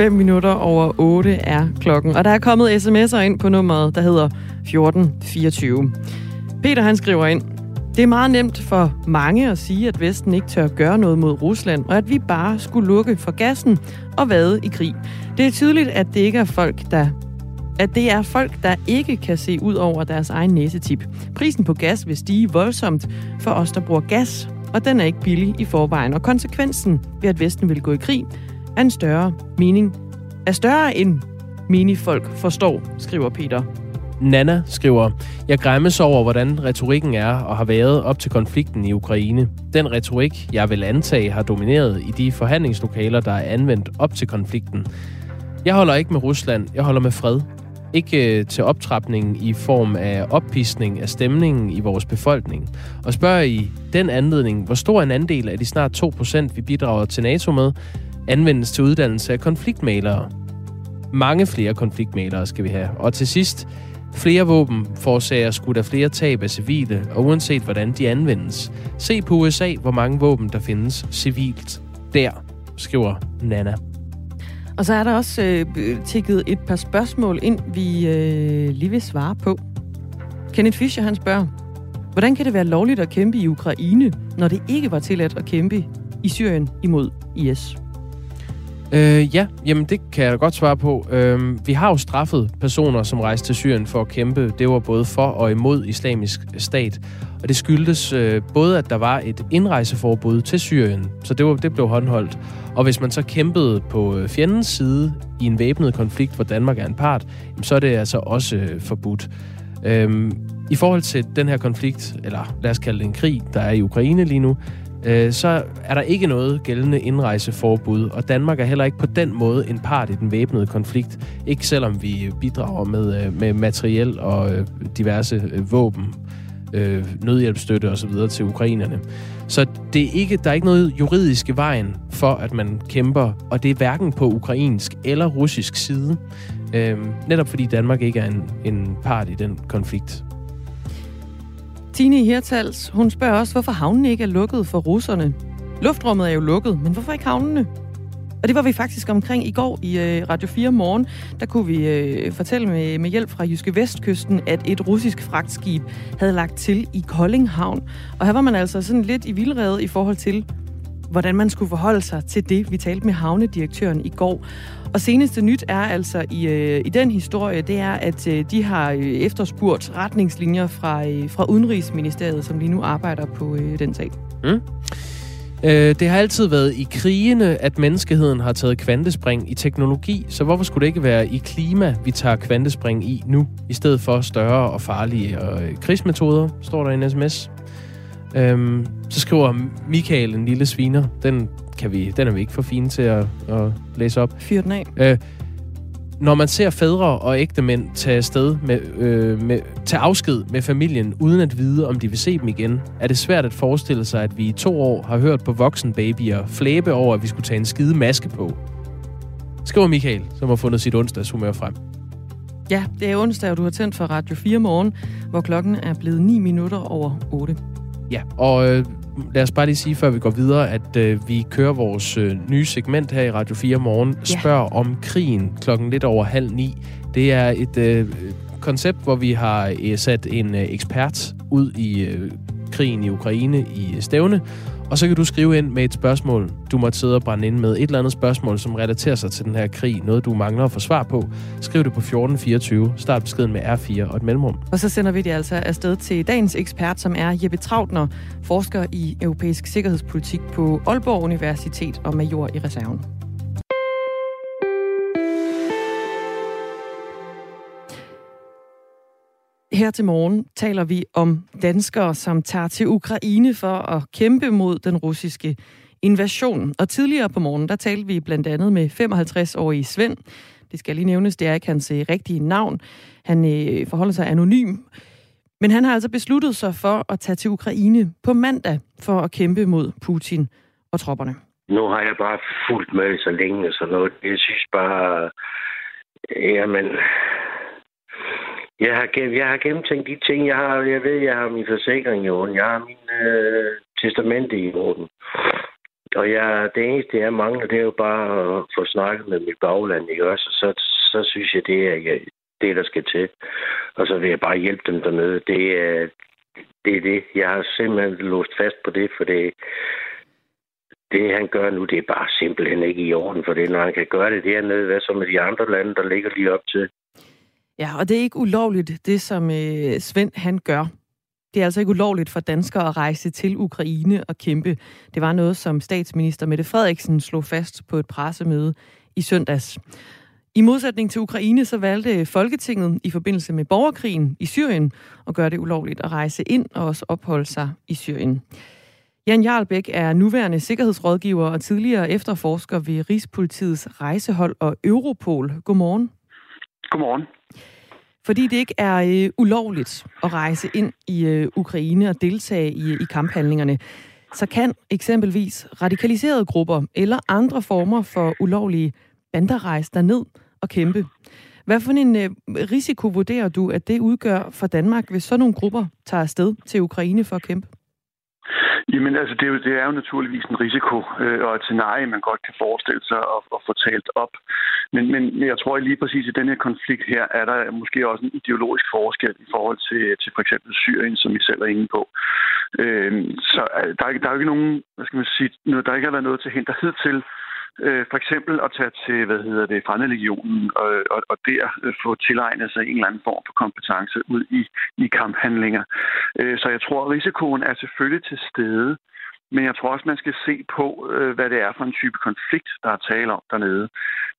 5 minutter over 8 er klokken. Og der er kommet sms'er ind på nummeret, der hedder 1424. Peter han skriver ind, det er meget nemt for mange at sige, at Vesten ikke tør gøre noget mod Rusland, og at vi bare skulle lukke for gassen og vade i krig. Det er tydeligt, at det ikke er folk, der at det er folk, der ikke kan se ud over deres egen næsetip. Prisen på gas vil stige voldsomt for os, der bruger gas, og den er ikke billig i forvejen. Og konsekvensen ved, at Vesten vil gå i krig, er en større mening, er større end menig folk forstår, skriver Peter. Nana skriver, jeg græmmes over, hvordan retorikken er og har været op til konflikten i Ukraine. Den retorik, jeg vil antage, har domineret i de forhandlingslokaler, der er anvendt op til konflikten. Jeg holder ikke med Rusland, jeg holder med fred. Ikke øh, til optrapning i form af oppisning af stemningen i vores befolkning. Og spørger i den anledning, hvor stor en andel af de snart 2%, vi bidrager til NATO med, anvendes til uddannelse af konfliktmalere. Mange flere konfliktmalere skal vi have. Og til sidst, flere våben forårsager skudt af flere tab af civile, og uanset hvordan de anvendes. Se på USA, hvor mange våben der findes civilt. Der, skriver Nana. Og så er der også øh, tækket et par spørgsmål ind, vi øh, lige vil svare på. Kenneth Fischer, han spørger, hvordan kan det være lovligt at kæmpe i Ukraine, når det ikke var tilladt at kæmpe i Syrien imod IS? Øh, ja, jamen det kan jeg godt svare på. Øh, vi har jo straffet personer, som rejste til Syrien for at kæmpe. Det var både for og imod islamisk stat. Og det skyldtes øh, både, at der var et indrejseforbud til Syrien, så det, var, det blev håndholdt. Og hvis man så kæmpede på øh, fjendens side i en væbnet konflikt, hvor Danmark er en part, så er det altså også øh, forbudt. Øh, I forhold til den her konflikt, eller lad os kalde det en krig, der er i Ukraine lige nu, øh, så er der ikke noget gældende indrejseforbud, og Danmark er heller ikke på den måde en part i den væbnede konflikt. Ikke selvom vi bidrager med, øh, med materiel og øh, diverse øh, våben, øh, nødhjælpsstøtte osv. til ukrainerne. Så det er ikke, der er ikke noget juridisk i vejen for, at man kæmper, og det er hverken på ukrainsk eller russisk side. Øh, netop fordi Danmark ikke er en, en part i den konflikt. Tine Hirtals, hun spørger også, hvorfor havnene ikke er lukket for russerne. Luftrummet er jo lukket, men hvorfor ikke havnene? Og det var vi faktisk omkring i går i øh, Radio 4 morgen. Der kunne vi øh, fortælle med, med hjælp fra Jyske Vestkysten, at et russisk fragtskib havde lagt til i Kolding Havn. Og her var man altså sådan lidt i vildrede i forhold til, hvordan man skulle forholde sig til det. Vi talte med havnedirektøren i går. Og seneste nyt er altså i, øh, i den historie, det er, at øh, de har øh, efterspurgt retningslinjer fra, øh, fra Udenrigsministeriet, som lige nu arbejder på øh, den sag. Mm. Øh, det har altid været i krigene, at menneskeheden har taget kvantespring i teknologi, så hvorfor skulle det ikke være i klima, vi tager kvantespring i nu, i stedet for større og farlige øh, krigsmetoder, står der i en sms. Øhm, så skriver Michael, en lille sviner, den, kan vi, den er vi ikke for fine til at, at læse op. Fyr den af. Øh, når man ser fædre og ægte mænd tage afsted med, øh, med, tage afsked med familien, uden at vide, om de vil se dem igen, er det svært at forestille sig, at vi i to år har hørt på voksenbabyer flæbe over, at vi skulle tage en skide maske på. Skriver Michael, som har fundet sit onsdagshumør frem. Ja, det er onsdag, og du har tændt for Radio 4 morgen, hvor klokken er blevet 9 minutter over 8. Ja, og øh, lad os bare lige sige, før vi går videre, at øh, vi kører vores øh, nye segment her i Radio 4 morgen. Spørg ja. om krigen klokken lidt over halv ni. Det er et øh, koncept, hvor vi har øh, sat en øh, ekspert ud i øh, krigen i Ukraine i stævne, og så kan du skrive ind med et spørgsmål, du måtte sidde og brænde ind med. Et eller andet spørgsmål, som relaterer sig til den her krig. Noget, du mangler at få svar på. Skriv det på 1424. Start beskeden med R4 og et mellemrum. Og så sender vi det altså afsted til dagens ekspert, som er Jeppe Trautner, forsker i europæisk sikkerhedspolitik på Aalborg Universitet og major i reserven. Her til morgen taler vi om danskere, som tager til Ukraine for at kæmpe mod den russiske invasion. Og tidligere på morgen, der talte vi blandt andet med 55-årige Svend. Det skal lige nævnes, det er ikke hans øh, rigtige navn. Han øh, forholder sig anonym. Men han har altså besluttet sig for at tage til Ukraine på mandag for at kæmpe mod Putin og tropperne. Nu har jeg bare fulgt med så længe så noget. Jeg synes bare, øh, jamen, jeg har, gennem, jeg har gennemtænkt de ting, jeg har. Jeg ved, jeg har min forsikring i orden. Jeg har min øh, testamente i orden. Og jeg, det eneste, jeg mangler, det er jo bare at få snakket med mit bagland, ikke også? Så, så synes jeg, det er det, der skal til. Og så vil jeg bare hjælpe dem dernede. Det er det. Er det. Jeg har simpelthen låst fast på det, for det, det han gør nu, det er bare simpelthen ikke i orden for det. Når han kan gøre det dernede, hvad så med de andre lande, der ligger lige op til? Ja, og det er ikke ulovligt, det som øh, Svend han gør. Det er altså ikke ulovligt for danskere at rejse til Ukraine og kæmpe. Det var noget, som statsminister Mette Frederiksen slog fast på et pressemøde i søndags. I modsætning til Ukraine, så valgte Folketinget i forbindelse med borgerkrigen i Syrien at gøre det ulovligt at rejse ind og også opholde sig i Syrien. Jan Jarlbæk er nuværende sikkerhedsrådgiver og tidligere efterforsker ved Rigspolitiets rejsehold og Europol. Godmorgen. Godmorgen. Fordi det ikke er øh, ulovligt at rejse ind i øh, Ukraine og deltage i, øh, i kamphandlingerne, så kan eksempelvis radikaliserede grupper eller andre former for ulovlige bander rejse derned og kæmpe. Hvad for en øh, risiko vurderer du, at det udgør for Danmark, hvis sådan nogle grupper tager afsted til Ukraine for at kæmpe? Jamen altså, det er jo, det er jo naturligvis en risiko øh, og et scenarie, man godt kan forestille sig at, at få talt op. Men, men jeg tror at lige præcis i den her konflikt her, er der måske også en ideologisk forskel i forhold til, til for eksempel Syrien, som vi selv er inde på. Øhm, øh, så der er, der er jo ikke nogen, hvad skal man sige, der ikke har været noget til hinder hidtil øh, for eksempel at tage til, hvad hedder det, Fremmedlegionen, og, og, og der øh, få tilegnet sig en eller anden form for kompetence ud i, i kamphandlinger. Øh, så jeg tror, at risikoen er selvfølgelig til stede, men jeg tror også, man skal se på, øh, hvad det er for en type konflikt, der er tale om dernede.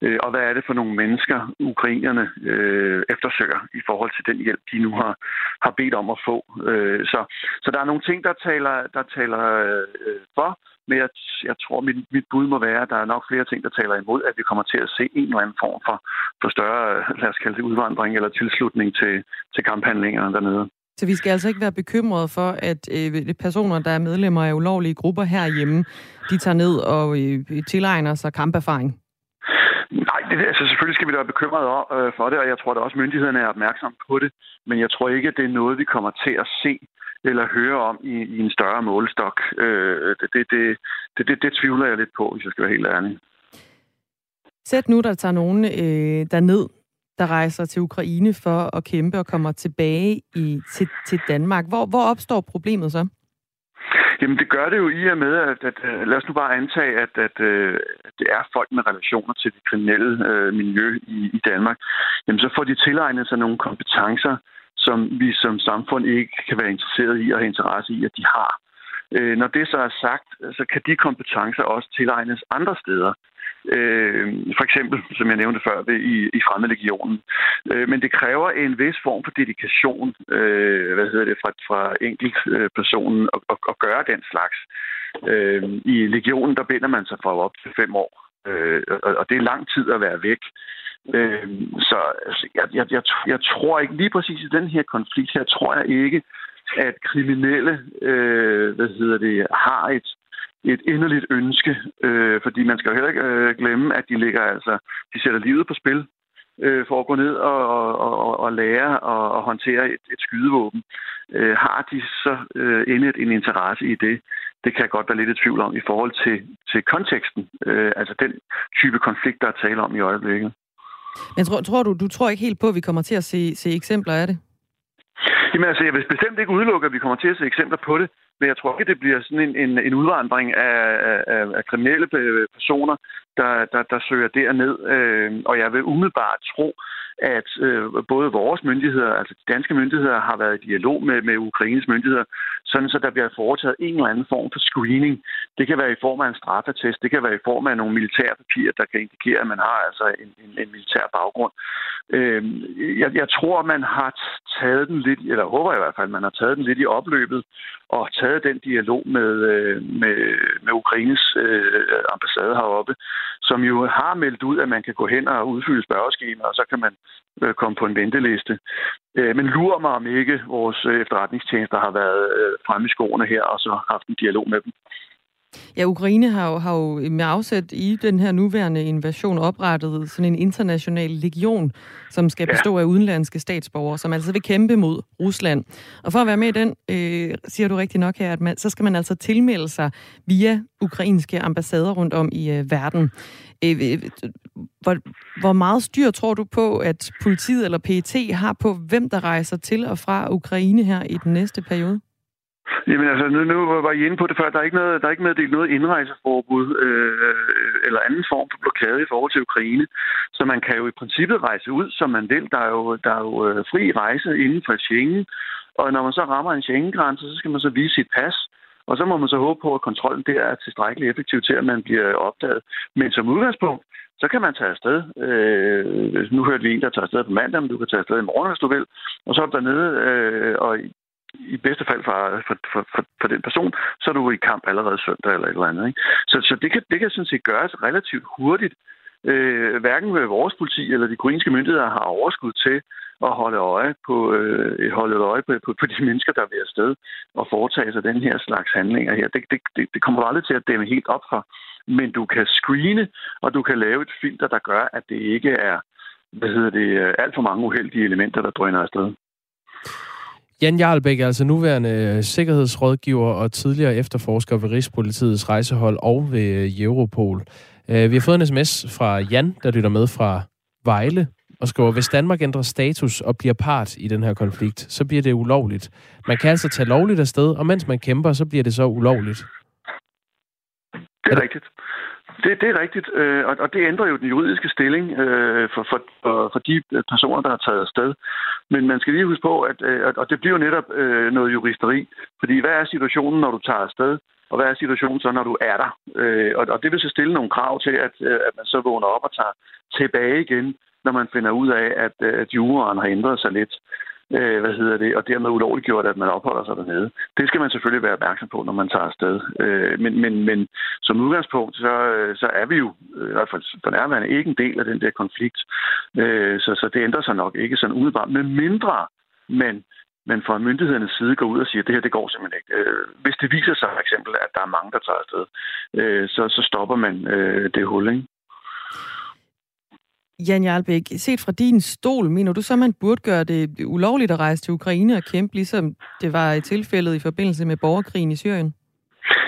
Øh, og hvad er det for nogle mennesker, ukrainerne øh, eftersøger i forhold til den hjælp, de nu har, har bedt om at få. Øh, så, så der er nogle ting, der taler, der taler øh, for, men jeg, jeg tror, mit, mit bud må være, at der er nok flere ting, der taler imod, at vi kommer til at se en eller anden form for, for større, lad os kalde det udvandring eller tilslutning til, til kamphandlingerne dernede. Så vi skal altså ikke være bekymrede for, at øh, personer, der er medlemmer af ulovlige grupper herhjemme, de tager ned og øh, tilegner sig kamperfaring? Nej, det, altså selvfølgelig skal vi da være bekymrede øh, for det, og jeg tror da også, at myndighederne er opmærksomme på det. Men jeg tror ikke, at det er noget, vi kommer til at se eller høre om i, i en større målestok. Øh, det, det, det, det, det, det tvivler jeg lidt på, hvis jeg skal være helt ærlig. Sæt nu, der tager nogen øh, derned, der rejser til Ukraine for at kæmpe og kommer tilbage i, til, til Danmark. Hvor, hvor opstår problemet så? Jamen det gør det jo i og med, at, at, at lad os nu bare antage, at, at, øh, at det er folk med relationer til det kriminelle øh, miljø i, i Danmark. Jamen så får de tilegnet sig nogle kompetencer, som vi som samfund ikke kan være interesseret i og have interesse i, at de har. Øh, når det så er sagt, så kan de kompetencer også tilegnes andre steder. Øh, for eksempel, som jeg nævnte før, ved, i, i fremmedlegionen. Øh, men det kræver en vis form for dedikation øh, hvad hedder det, fra, fra enkeltpersonen at, at, at gøre den slags. Øh, I legionen, der binder man sig fra op til fem år. Øh, og, og det er lang tid at være væk. Øh, så altså, jeg, jeg, jeg, jeg tror ikke, lige præcis i den her konflikt her, tror jeg ikke, at kriminelle øh, hvad hedder det, har et, et inderligt ønske, øh, fordi man skal jo heller ikke øh, glemme, at de ligger altså, de sætter livet på spil øh, for at gå ned og, og, og, og lære og, og håndtere et, et skydevåben. Øh, har de så øh, endet en interesse i det? Det kan jeg godt være lidt i tvivl om i forhold til, til konteksten, øh, altså den type konflikt, der er tale om i øjeblikket. Men tror, tror du, du tror ikke helt på, at vi kommer til at se, se eksempler af det? Jamen altså, jeg vil bestemt ikke udelukke, at vi kommer til at se eksempler på det, men jeg tror ikke, det bliver sådan en, en, en udvandring af, af, af kriminelle personer, der, der, der søger derned. Øh, og jeg vil umiddelbart tro, at øh, både vores myndigheder, altså de danske myndigheder, har været i dialog med, med Ukraines myndigheder, sådan så der bliver foretaget en eller anden form for screening. Det kan være i form af en straffetest, det kan være i form af nogle militære papirer, der kan indikere, at man har altså en, en, en militær baggrund. Øh, jeg, jeg tror, man har taget den lidt, eller håber i hvert fald, man har taget den lidt i opløbet, og taget den dialog med, øh, med, med Ukraines øh, ambassade heroppe, som jo har meldt ud, at man kan gå hen og udfylde spørgeskemaer, og så kan man øh, komme på en venteliste. Øh, men lurer mig om ikke vores efterretningstjenester har været øh, fremme i skoene her, og så haft en dialog med dem. Ja, Ukraine har jo, har jo med afsæt i den her nuværende invasion oprettet sådan en international legion, som skal bestå ja. af udenlandske statsborgere, som altså vil kæmpe mod Rusland. Og for at være med i den, øh, siger du rigtig nok her, at man, så skal man altså tilmelde sig via ukrainske ambassader rundt om i øh, verden. Øh, øh hvor, hvor meget styr tror du på, at politiet eller PET har på, hvem der rejser til og fra Ukraine her i den næste periode? Jamen altså, nu, nu var I inde på det før. Der er ikke, noget, der er ikke meddelt noget indrejseforbud øh, eller anden form for blokade i forhold til Ukraine. Så man kan jo i princippet rejse ud, som man vil. Der er jo, der er jo øh, fri rejse inden for Schengen. Og når man så rammer en Schengen-grænse, så skal man så vise sit pas. Og så må man så håbe på, at kontrollen der er tilstrækkeligt effektiv til, at man bliver opdaget. Men som udgangspunkt, så kan man tage afsted. Øh, nu hørte vi en, der tager afsted på mandag, men du kan tage afsted i morgen, hvis du vil. Og så er du dernede, øh, og i bedste fald for, for, for, for, for den person, så er du i kamp allerede søndag eller et eller andet. Ikke? Så, så det, kan, det kan sådan set gøres relativt hurtigt. Øh, hverken vores politi eller de ukrainske myndigheder har overskud til at holde øje på, øh, holde øje på, på, på de mennesker, der er ved afsted og foretage sig den her slags handlinger her. Det, det, det, det kommer aldrig til at dæmme helt op for. Men du kan screene, og du kan lave et filter, der gør, at det ikke er hvad hedder det, øh, alt for mange uheldige elementer, der drøner afsted. Jan Jarlbæk er altså nuværende sikkerhedsrådgiver og tidligere efterforsker ved Rigspolitiets rejsehold og ved Europol. Øh, vi har fået en sms fra Jan, der lytter med fra Vejle, og skriver, hvis Danmark ændrer status og bliver part i den her konflikt, så bliver det ulovligt. Man kan altså tage lovligt afsted, og mens man kæmper, så bliver det så ulovligt. Det er rigtigt. Det, det er rigtigt, øh, og, og det ændrer jo den juridiske stilling øh, for, for, for, for de personer, der har taget afsted. Men man skal lige huske på, at, øh, og det bliver jo netop øh, noget juristeri, fordi hvad er situationen, når du tager afsted, og hvad er situationen så, når du er der? Øh, og, og det vil så stille nogle krav til, at, øh, at man så vågner op og tager tilbage igen, når man finder ud af, at, øh, at juraen har ændret sig lidt øh, hvad hedder det, og dermed ulovligt gjort, at man opholder sig dernede. Det skal man selvfølgelig være opmærksom på, når man tager afsted. Øh, men, men, men som udgangspunkt, så, øh, så er vi jo øh, i hvert fald for nærværende ikke en del af den der konflikt. Øh, så, så det ændrer sig nok ikke sådan umiddelbart, med mindre men men fra myndighedernes side går ud og siger, at det her det går simpelthen ikke. Øh, hvis det viser sig for eksempel, at der er mange, der tager afsted, øh, så, så stopper man øh, det hul. Ikke? Jan Jarlbæk, set fra din stol, mener du så, man burde gøre det ulovligt at rejse til Ukraine og kæmpe, ligesom det var i tilfældet i forbindelse med borgerkrigen i Syrien?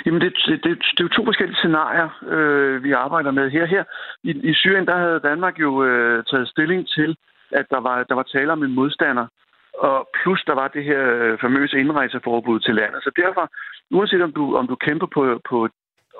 Jamen, det, det, det, det er jo to forskellige scenarier, øh, vi arbejder med her. Her i, i Syrien, der havde Danmark jo øh, taget stilling til, at der var, der var tale om en modstander, og plus der var det her øh, famøse indrejseforbud til landet. Så derfor, uanset om du, om du kæmper på, på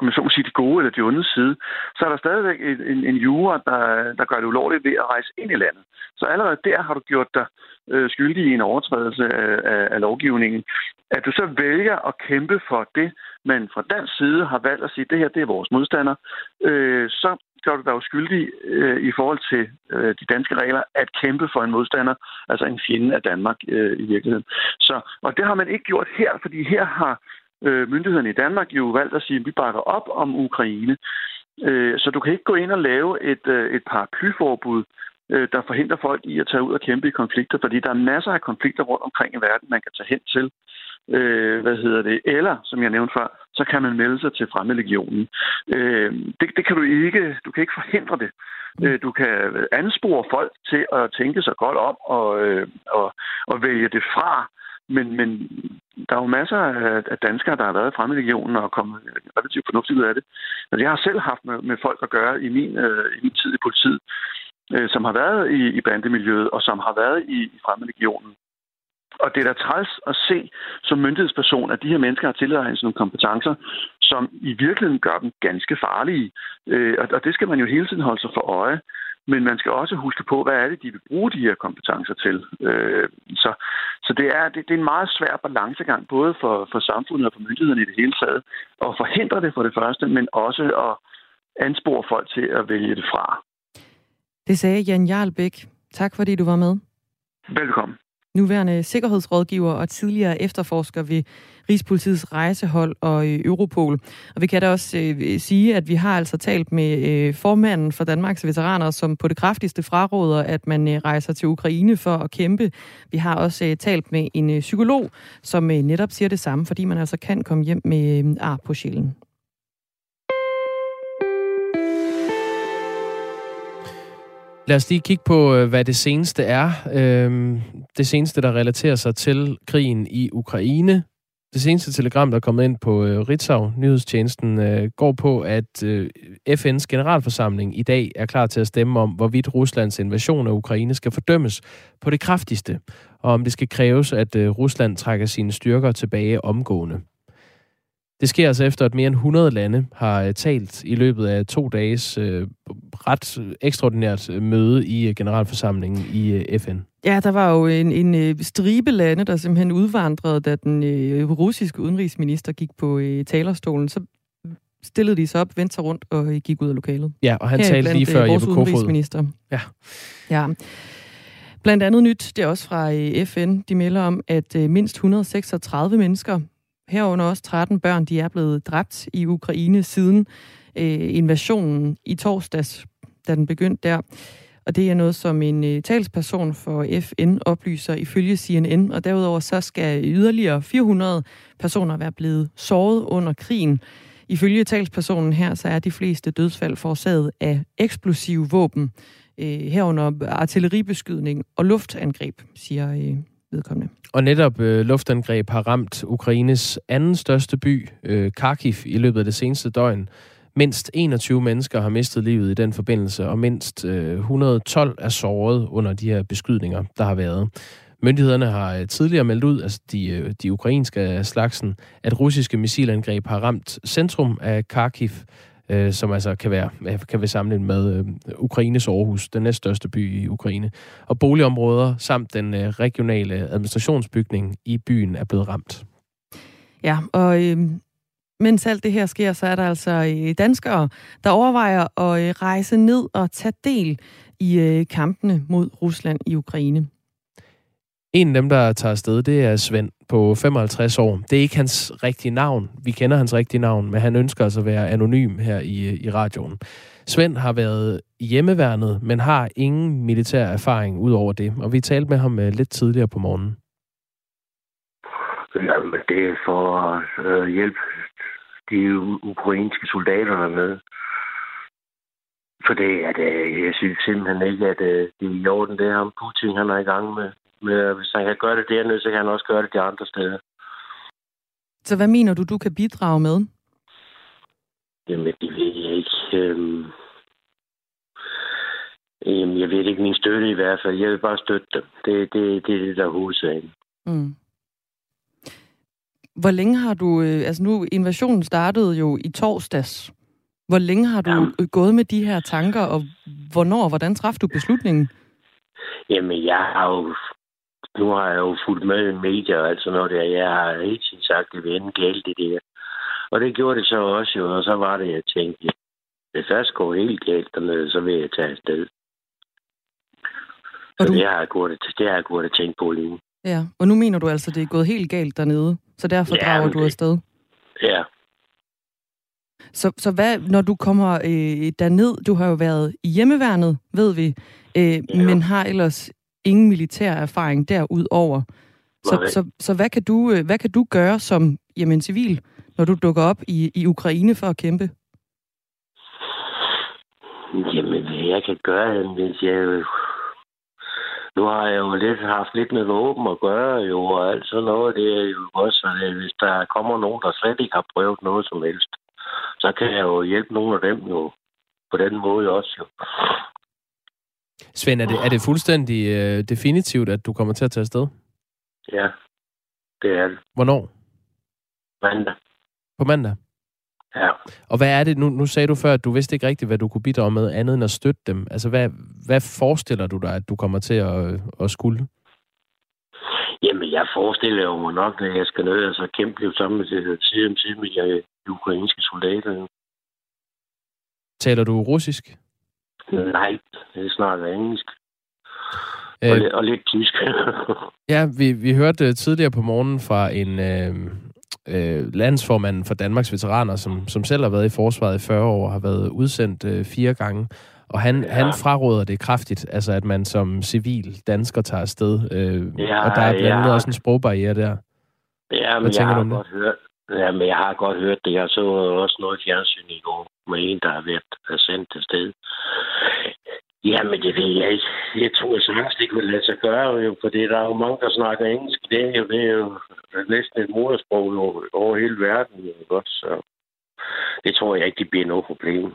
om man så må sige, de gode eller de onde side, så er der stadigvæk en, en, en jura, der, der gør det ulovligt ved at rejse ind i landet. Så allerede der har du gjort dig øh, skyldig i en overtrædelse af, af, af lovgivningen. At du så vælger at kæmpe for det, men fra dansk side har valgt at sige, at det her det er vores modstander, øh, så gør du dig jo skyldig øh, i forhold til øh, de danske regler at kæmpe for en modstander, altså en fjende af Danmark øh, i virkeligheden. Så, og det har man ikke gjort her, fordi her har øh, myndighederne i Danmark jo valgt at sige, at vi bakker op om Ukraine. Øh, så du kan ikke gå ind og lave et, øh, et paraplyforbud, øh, der forhindrer folk i at tage ud og kæmpe i konflikter, fordi der er masser af konflikter rundt omkring i verden, man kan tage hen til. Øh, hvad hedder det? Eller, som jeg nævnte før, så kan man melde sig til fremmedlegionen. Øh, det, det kan du ikke, du kan ikke forhindre det. Øh, du kan anspore folk til at tænke sig godt om og, øh, og, og vælge det fra. Men, men der er jo masser af danskere, der har været fremme i regionen og kommet relativt fornuftigt ud af det. Altså, jeg har selv haft med, med folk at gøre i min, øh, i min tid i politiet, øh, som har været i, i bandemiljøet og som har været i, i fremmedlegionen. Og det er da træls at se som myndighedsperson, at de her mennesker har tilegnet nogle kompetencer, som i virkeligheden gør dem ganske farlige. Øh, og, og det skal man jo hele tiden holde sig for øje. Men man skal også huske på, hvad er det, de vil bruge de her kompetencer til. Øh, så så det, er, det, det er en meget svær balancegang, både for, for samfundet og for myndighederne i det hele taget, at forhindre det for det første, men også at anspore folk til at vælge det fra. Det sagde Jan Jarlbæk. Tak fordi du var med. Velkommen nuværende sikkerhedsrådgiver og tidligere efterforsker ved Rigspolitiets rejsehold og øh, Europol. Og vi kan da også øh, sige, at vi har altså talt med øh, formanden for Danmarks veteraner, som på det kraftigste fraråder, at man øh, rejser til Ukraine for at kæmpe. Vi har også øh, talt med en øh, psykolog, som øh, netop siger det samme, fordi man altså kan komme hjem med øh, ar på sjælen. Lad os lige kigge på, øh, hvad det seneste er. Øhm, det seneste, der relaterer sig til krigen i Ukraine. Det seneste telegram, der er kommet ind på øh, Ritzau, nyhedstjenesten, øh, går på, at øh, FN's generalforsamling i dag er klar til at stemme om, hvorvidt Ruslands invasion af Ukraine skal fordømmes på det kraftigste, og om det skal kræves, at øh, Rusland trækker sine styrker tilbage omgående. Det sker altså efter, at mere end 100 lande har øh, talt i løbet af to dages øh, ret ekstraordinært øh, møde i øh, generalforsamlingen i øh, FN. Ja, der var jo en, en stribe lande, der simpelthen udvandrede, da den øh, russiske udenrigsminister gik på øh, talerstolen. Så stillede de sig op, vendte sig rundt og gik ud af lokalet. Ja, og han Her talte lige før Jeppe Kofod. Ja. ja. Blandt andet nyt, det er også fra FN, de melder om, at mindst 136 mennesker herunder også 13 børn, de er blevet dræbt i Ukraine siden øh, invasionen i torsdags, da den begyndte der. Og det er noget, som en øh, talsperson for FN oplyser ifølge CNN. Og derudover så skal yderligere 400 personer være blevet såret under krigen. Ifølge talspersonen her, så er de fleste dødsfald forårsaget af eksplosive våben, øh, herunder artilleribeskydning og luftangreb, siger øh, vedkommende. Og netop øh, luftangreb har ramt Ukraines anden største by, øh, Kharkiv, i løbet af det seneste døgn. Mindst 21 mennesker har mistet livet i den forbindelse, og mindst øh, 112 er såret under de her beskydninger, der har været. Myndighederne har øh, tidligere meldt ud, altså de, øh, de ukrainske slagsen, at russiske missilangreb har ramt centrum af Kharkiv, øh, som altså kan være øh, kan være sammenlignet med øh, Ukraines Aarhus, den næststørste by i Ukraine. Og boligområder samt den øh, regionale administrationsbygning i byen er blevet ramt. Ja, og øh, mens alt det her sker, så er der altså øh, danskere, der overvejer at øh, rejse ned og tage del i øh, kampene mod Rusland i Ukraine. En af dem, der tager afsted, det er Svend på 55 år. Det er ikke hans rigtige navn. Vi kender hans rigtige navn, men han ønsker altså at være anonym her i, i radioen. Svend har været hjemmeværnet, men har ingen militær erfaring ud over det. Og vi talte med ham øh, lidt tidligere på morgenen. Jamen, øh, det er for at øh, hjælpe de ukrainske soldater med. For det at øh, jeg synes simpelthen ikke, at øh, det er i orden, det ham Putin han er i gang med. Men øh, hvis han kan gøre det dernede, så kan han også gøre det de andre steder. Så hvad mener du, du kan bidrage med? Jamen, det ved jeg ikke. Øhm... Jamen, jeg ved ikke min støtte i hvert fald. Jeg vil bare støtte dem. Det, det, det er det, der er hovedsagen. Mm. Hvor længe har du... Øh, altså nu, invasionen startede jo i torsdags. Hvor længe har du Jamen. gået med de her tanker, og hvornår og hvordan træffede du beslutningen? Jamen, jeg har jo nu har jeg jo fulgt med i medier og alt sådan noget der. Jeg har helt tiden sagt, at det vil ende galt, det der. Og det gjorde det så også jo, og så var det, jeg tænkte, det først går helt galt dernede, så vil jeg tage afsted. Så du... det har jeg gået, det har jeg gået at tænke på lige. Ja, og nu mener du altså, at det er gået helt galt dernede, så derfor ja, drager du det... afsted? Ja. Så, så hvad, når du kommer øh, derned, du har jo været i hjemmeværnet, ved vi, øh, ja. men har ellers ingen militær erfaring derudover. Så, så, så hvad, kan du, øh, hvad kan du gøre som jamen, civil, når du dukker op i, i Ukraine for at kæmpe? Jamen, jeg kan gøre, hvis jeg... Nu har jeg jo lidt, haft lidt med våben at gøre, jo, og alt sådan noget. Det er jo også, at hvis der kommer nogen, der slet ikke har prøvet noget som helst, så kan jeg jo hjælpe nogle af dem jo på den måde også. Jo. Svend, er det, er det fuldstændig øh, definitivt, at du kommer til at tage afsted? Ja, det er det. Hvornår? Mandag. På mandag? Ja. Og hvad er det, nu, nu sagde du før, at du vidste ikke rigtigt, hvad du kunne bidrage med, andet end at støtte dem. Altså, hvad, hvad forestiller du dig, at du kommer til at, at skulle? Jamen, jeg forestiller jo mig nok, at jeg skal ned og så kæmpe lidt sammen med side om side med de ukrainske soldater. Taler du russisk? Nej, jeg snakker engelsk. Øh, og, lidt, og lidt tysk. ja, vi, vi hørte tidligere på morgenen fra en øh, øh, landsformand for Danmarks Veteraner, som, som selv har været i forsvaret i 40 år og har været udsendt øh, fire gange. Og han, ja. han fraråder det kraftigt, altså at man som civil dansker tager afsted. Øh, ja, og der er blandt andet ja. også en sprogbarriere der. Ja, men jeg har godt hørt, Ja, men jeg har godt hørt det. Jeg så også noget fjernsyn i går med en, der har været sendt til sted. Jamen, det ved jeg ikke. Jeg tror sagtens, det kunne lade sig gøre, jo, fordi der er jo mange, der snakker engelsk. Det dag, og det er jo næsten et modersprog over hele verden. Jo, så det tror jeg ikke, det bliver noget problem.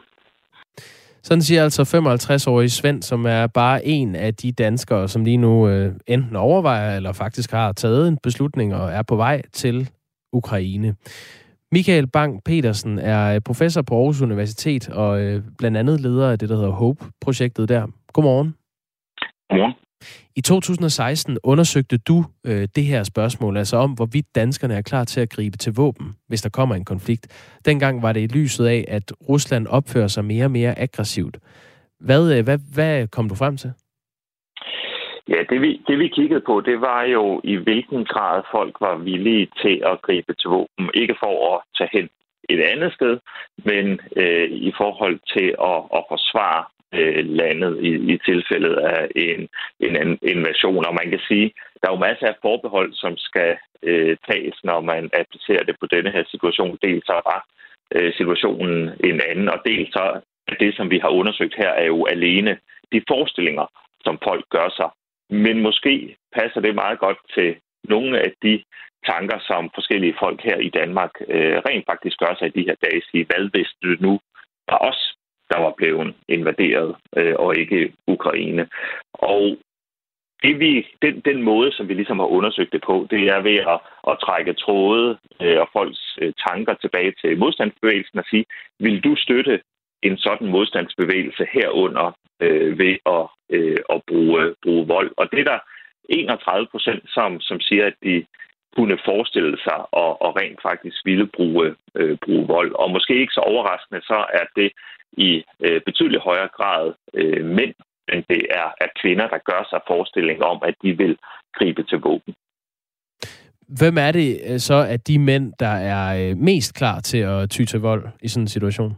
Sådan siger altså 55-årige Svend, som er bare en af de danskere, som lige nu øh, enten overvejer eller faktisk har taget en beslutning og er på vej til Ukraine. Michael Bang Petersen er professor på Aarhus Universitet og øh, blandt andet leder af det, der hedder HOPE-projektet der. Godmorgen. Godmorgen. I 2016 undersøgte du øh, det her spørgsmål, altså om hvorvidt danskerne er klar til at gribe til våben, hvis der kommer en konflikt. Dengang var det i lyset af, at Rusland opfører sig mere og mere aggressivt. Hvad, øh, hvad, hvad kom du frem til? Ja, det vi, det vi kiggede på, det var jo i hvilken grad folk var villige til at gribe til våben. Ikke for at tage hen et andet sted, men øh, i forhold til at, at forsvare øh, landet i, i tilfældet af en, en en invasion. Og man kan sige, der er jo masser af forbehold, som skal øh, tages, når man applicerer det på denne her situation. Dels så var øh, situationen en anden, og dels så det, som vi har undersøgt her, er jo alene de forestillinger, som folk gør sig. Men måske passer det meget godt til nogle af de tanker, som forskellige folk her i Danmark øh, rent faktisk gør sig i de her dage. Sige, hvad hvis det nu var os, der var blevet invaderet, øh, og ikke Ukraine. Og det vi, den, den måde, som vi ligesom har undersøgt det på, det er ved at, at trække tråde øh, og folks øh, tanker tilbage til modstandsbevægelsen og sige, vil du støtte en sådan modstandsbevægelse herunder øh, ved at, øh, at bruge, bruge vold? Og det er der 31 procent, som, som siger, at de kunne forestille sig og, og rent faktisk ville bruge, øh, bruge vold. Og måske ikke så overraskende, så er det i øh, betydelig højere grad øh, mænd, end det er, er kvinder, der gør sig forestilling om, at de vil gribe til våben. Hvem er det øh, så at de mænd, der er øh, mest klar til at ty til vold i sådan en situation?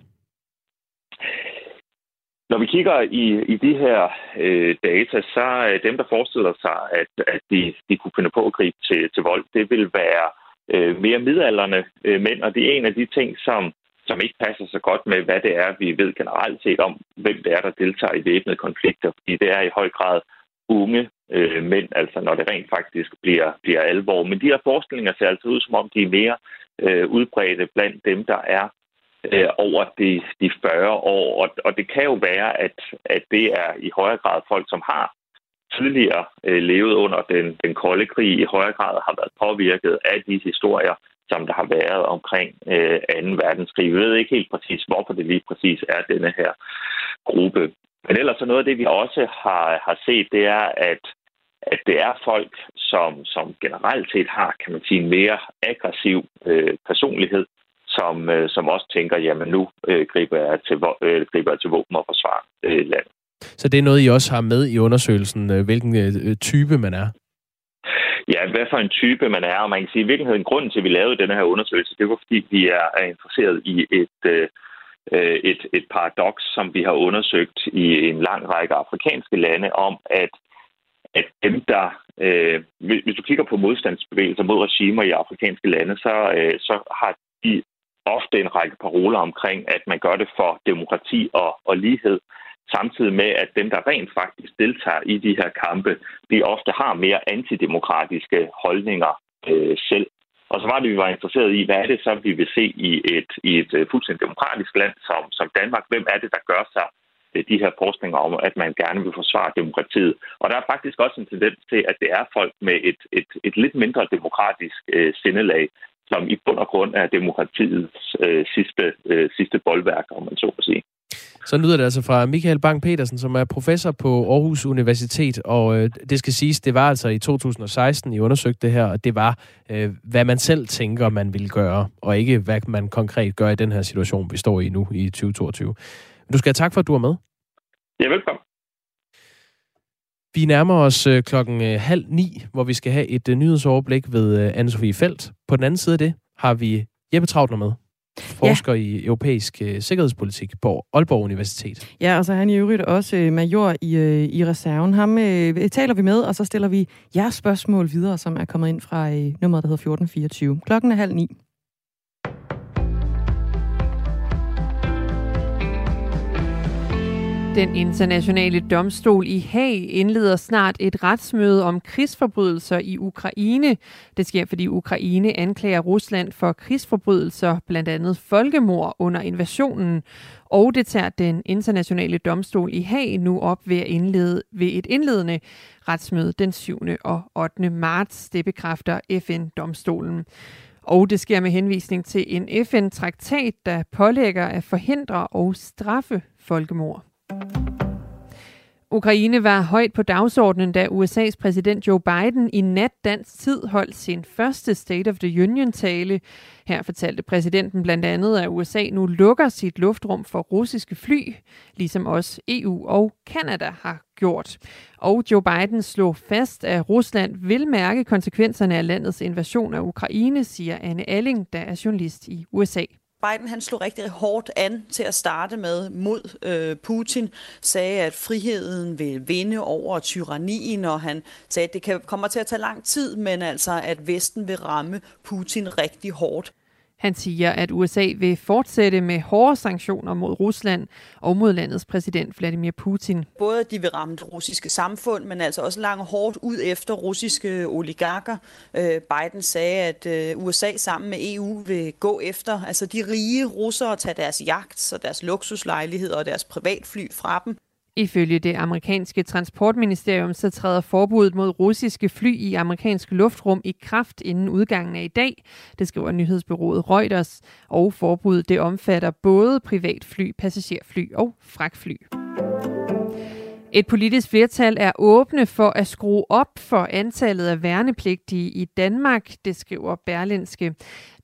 Når vi kigger i, i de her øh, data, så er dem, der forestiller sig, at, at de, de kunne finde på at gribe til, til vold, det vil være øh, mere midalderne øh, mænd, og det er en af de ting, som som ikke passer så godt med, hvad det er, vi ved generelt set om, hvem det er, der deltager i væbnede konflikter. Fordi det er i høj grad unge øh, mænd, altså når det rent faktisk bliver, bliver alvor. Men de her forestillinger ser altså ud, som om de er mere øh, udbredte blandt dem, der er øh, over de, de 40 år. Og, og det kan jo være, at, at det er i højere grad folk, som har tidligere øh, levet under den, den kolde krig, i højere grad har været påvirket af de historier, som der har været omkring øh, 2. verdenskrig. Vi ved ikke helt præcis, hvorfor det lige præcis er denne her gruppe. Men ellers så noget af det, vi også har, har set, det er, at, at det er folk, som, som generelt set har, kan man sige, en mere aggressiv øh, personlighed, som, øh, som også tænker, jamen nu øh, griber, jeg til, øh, griber jeg til våben og forsvarer øh, landet. Så det er noget, I også har med i undersøgelsen, øh, hvilken øh, type man er? ja, hvad for en type man er. Og man kan sige, i virkeligheden, grunden til, at vi lavede den her undersøgelse, det var, fordi vi er, er interesseret i et, øh, et, et paradoks, som vi har undersøgt i en lang række afrikanske lande, om at at dem, der... Øh, hvis du kigger på modstandsbevægelser mod regimer i afrikanske lande, så, øh, så har de ofte en række paroler omkring, at man gør det for demokrati og, og lighed samtidig med, at dem, der rent faktisk deltager i de her kampe, de ofte har mere antidemokratiske holdninger øh, selv. Og så var det, vi var interesseret i, hvad er det så, vi vil se i et, i et øh, fuldstændig demokratisk land som, som Danmark? Hvem er det, der gør sig øh, de her forskninger om, at man gerne vil forsvare demokratiet? Og der er faktisk også en tendens til, at det er folk med et, et, et lidt mindre demokratisk øh, sindelag, som i bund og grund er demokratiets uh, sidste, uh, sidste boldværk, om man så må sige. Så lyder det altså fra Michael Bang Petersen, som er professor på Aarhus Universitet, og øh, det skal siges, det var altså i 2016, I undersøgte det her, og det var, øh, hvad man selv tænker, man vil gøre, og ikke hvad man konkret gør i den her situation, vi står i nu i 2022. Du skal have tak for, at du er med. Ja, velkommen. Vi nærmer os øh, klokken øh, halv ni, hvor vi skal have et øh, nyhedsoverblik ved øh, Anne-Sophie Felt. På den anden side af det har vi Jeppe Trautner med forsker ja. i europæisk øh, sikkerhedspolitik på Aalborg Universitet. Ja, og så er han i øvrigt også øh, major i, øh, i reserven. Ham øh, taler vi med, og så stiller vi jeres spørgsmål videre, som er kommet ind fra øh, nummeret, der hedder 1424. Klokken er halv ni. Den internationale domstol i Haag indleder snart et retsmøde om krigsforbrydelser i Ukraine. Det sker, fordi Ukraine anklager Rusland for krigsforbrydelser, blandt andet folkemord under invasionen. Og det tager den internationale domstol i Haag nu op ved, at indlede, ved et indledende retsmøde den 7. og 8. marts. Det bekræfter FN-domstolen. Og det sker med henvisning til en FN-traktat, der pålægger at forhindre og straffe folkemord. Ukraine var højt på dagsordenen, da USA's præsident Joe Biden i nat dansk tid holdt sin første State of the Union-tale. Her fortalte præsidenten blandt andet, at USA nu lukker sit luftrum for russiske fly, ligesom også EU og Kanada har gjort. Og Joe Biden slog fast, at Rusland vil mærke konsekvenserne af landets invasion af Ukraine, siger Anne Alling, der er journalist i USA. Biden han slog rigtig hårdt an til at starte med mod øh, Putin, sagde, at friheden vil vinde over tyrannien, og han sagde, at det kan, kommer til at tage lang tid, men altså, at Vesten vil ramme Putin rigtig hårdt. Han siger, at USA vil fortsætte med hårde sanktioner mod Rusland og mod landets præsident Vladimir Putin. Både de vil ramme det russiske samfund, men altså også langt hårdt ud efter russiske oligarker. Øh, Biden sagde, at øh, USA sammen med EU vil gå efter altså de rige russere og tage deres jagt og deres luksuslejligheder og deres privatfly fra dem. Ifølge det amerikanske transportministerium så træder forbuddet mod russiske fly i amerikansk luftrum i kraft inden udgangen af i dag. Det skriver nyhedsbyrået Reuters. Og forbuddet det omfatter både privatfly, passagerfly og fragtfly. Et politisk flertal er åbne for at skrue op for antallet af værnepligtige i Danmark, det skriver Berlinske.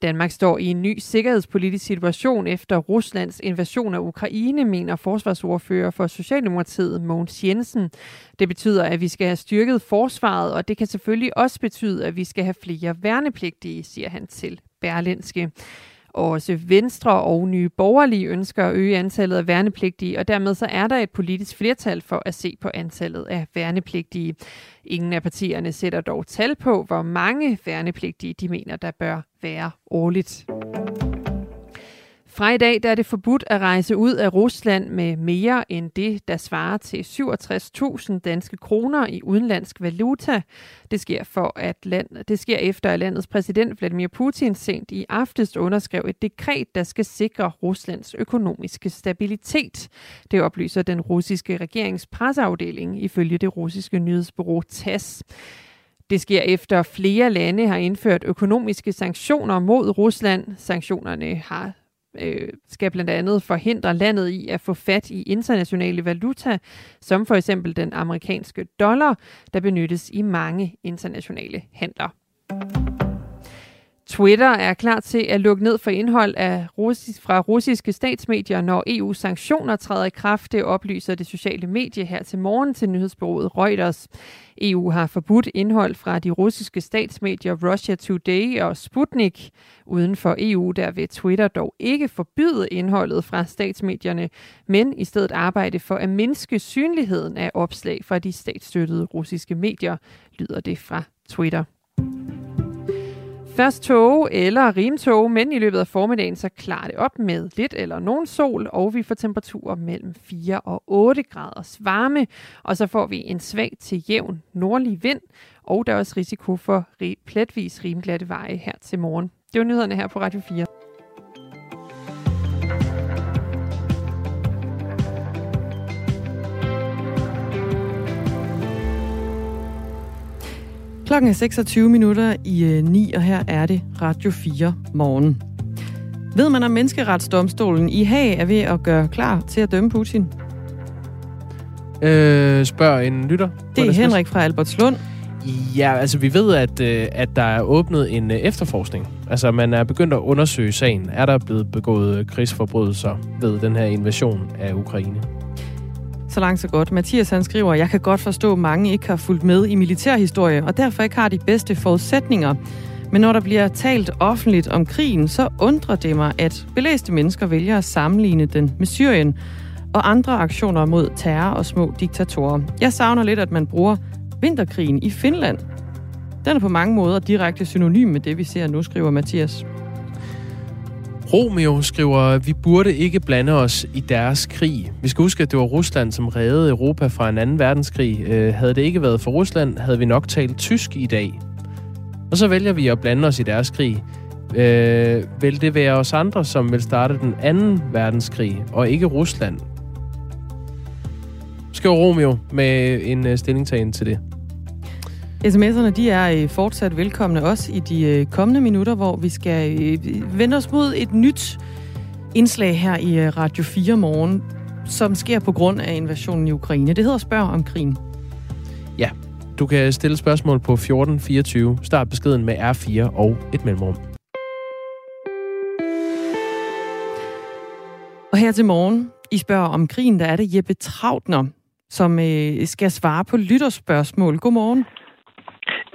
Danmark står i en ny sikkerhedspolitisk situation efter Ruslands invasion af Ukraine, mener forsvarsordfører for Socialdemokratiet Mogens Jensen. Det betyder, at vi skal have styrket forsvaret, og det kan selvfølgelig også betyde, at vi skal have flere værnepligtige, siger han til Berlinske. Også Venstre og Nye Borgerlige ønsker at øge antallet af værnepligtige, og dermed så er der et politisk flertal for at se på antallet af værnepligtige. Ingen af partierne sætter dog tal på, hvor mange værnepligtige de mener, der bør være årligt. Fra i dag der er det forbudt at rejse ud af Rusland med mere end det, der svarer til 67.000 danske kroner i udenlandsk valuta. Det sker, for at land, det sker efter, at landets præsident Vladimir Putin sent i aftes underskrev et dekret, der skal sikre Ruslands økonomiske stabilitet. Det oplyser den russiske regerings presseafdeling ifølge det russiske nyhedsbureau TASS. Det sker efter flere lande har indført økonomiske sanktioner mod Rusland. Sanktionerne har øh, skal blandt andet forhindre landet i at få fat i internationale valuta, som for eksempel den amerikanske dollar, der benyttes i mange internationale handler. Twitter er klar til at lukke ned for indhold af russis, fra russiske statsmedier, når EU-sanktioner træder i kraft. Det oplyser det sociale medie her til morgen til nyhedsbureauet Reuters. EU har forbudt indhold fra de russiske statsmedier Russia Today og Sputnik. Uden for EU der vil Twitter dog ikke forbyde indholdet fra statsmedierne, men i stedet arbejde for at mindske synligheden af opslag fra de statsstøttede russiske medier, lyder det fra Twitter. Først tåge eller rimtog, men i løbet af formiddagen så klarer det op med lidt eller nogen sol, og vi får temperaturer mellem 4 og 8 graders varme, og så får vi en svag til jævn nordlig vind, og der er også risiko for pletvis rimglatte veje her til morgen. Det var nyhederne her på Radio 4. Klokken er 26 minutter i 9, øh, og her er det Radio 4 morgen. Ved man, om menneskeretsdomstolen i Haag er ved at gøre klar til at dømme Putin? Øh, spørg en lytter. Det er Henrik fra Albertslund. Ja, altså vi ved, at, øh, at der er åbnet en øh, efterforskning. Altså man er begyndt at undersøge sagen. Er der blevet begået krigsforbrydelser ved den her invasion af Ukraine? Så langt så godt. Mathias han skriver, jeg kan godt forstå, at mange ikke har fulgt med i militærhistorie, og derfor ikke har de bedste forudsætninger. Men når der bliver talt offentligt om krigen, så undrer det mig, at belæste mennesker vælger at sammenligne den med Syrien og andre aktioner mod terror og små diktatorer. Jeg savner lidt, at man bruger vinterkrigen i Finland. Den er på mange måder direkte synonym med det, vi ser nu, skriver Mathias. Romeo skriver, vi burde ikke blande os i deres krig. Vi skal huske, at det var Rusland, som reddede Europa fra en anden verdenskrig. Øh, havde det ikke været for Rusland, havde vi nok talt tysk i dag. Og så vælger vi at blande os i deres krig. Øh, vil det være os andre, som vil starte den anden verdenskrig, og ikke Rusland? Skriver Romeo med en øh, stillingtagen til det. SMS'erne de er øh, fortsat velkomne også i de øh, kommende minutter, hvor vi skal øh, vende os mod et nyt indslag her i Radio 4 morgen, som sker på grund af invasionen i Ukraine. Det hedder Spørg om krigen. Ja, du kan stille spørgsmål på 1424. Start beskeden med R4 og et mellemrum. Og her til morgen, I spørger om krigen, der er det Jeppe Trautner, som øh, skal svare på lytterspørgsmål. Godmorgen.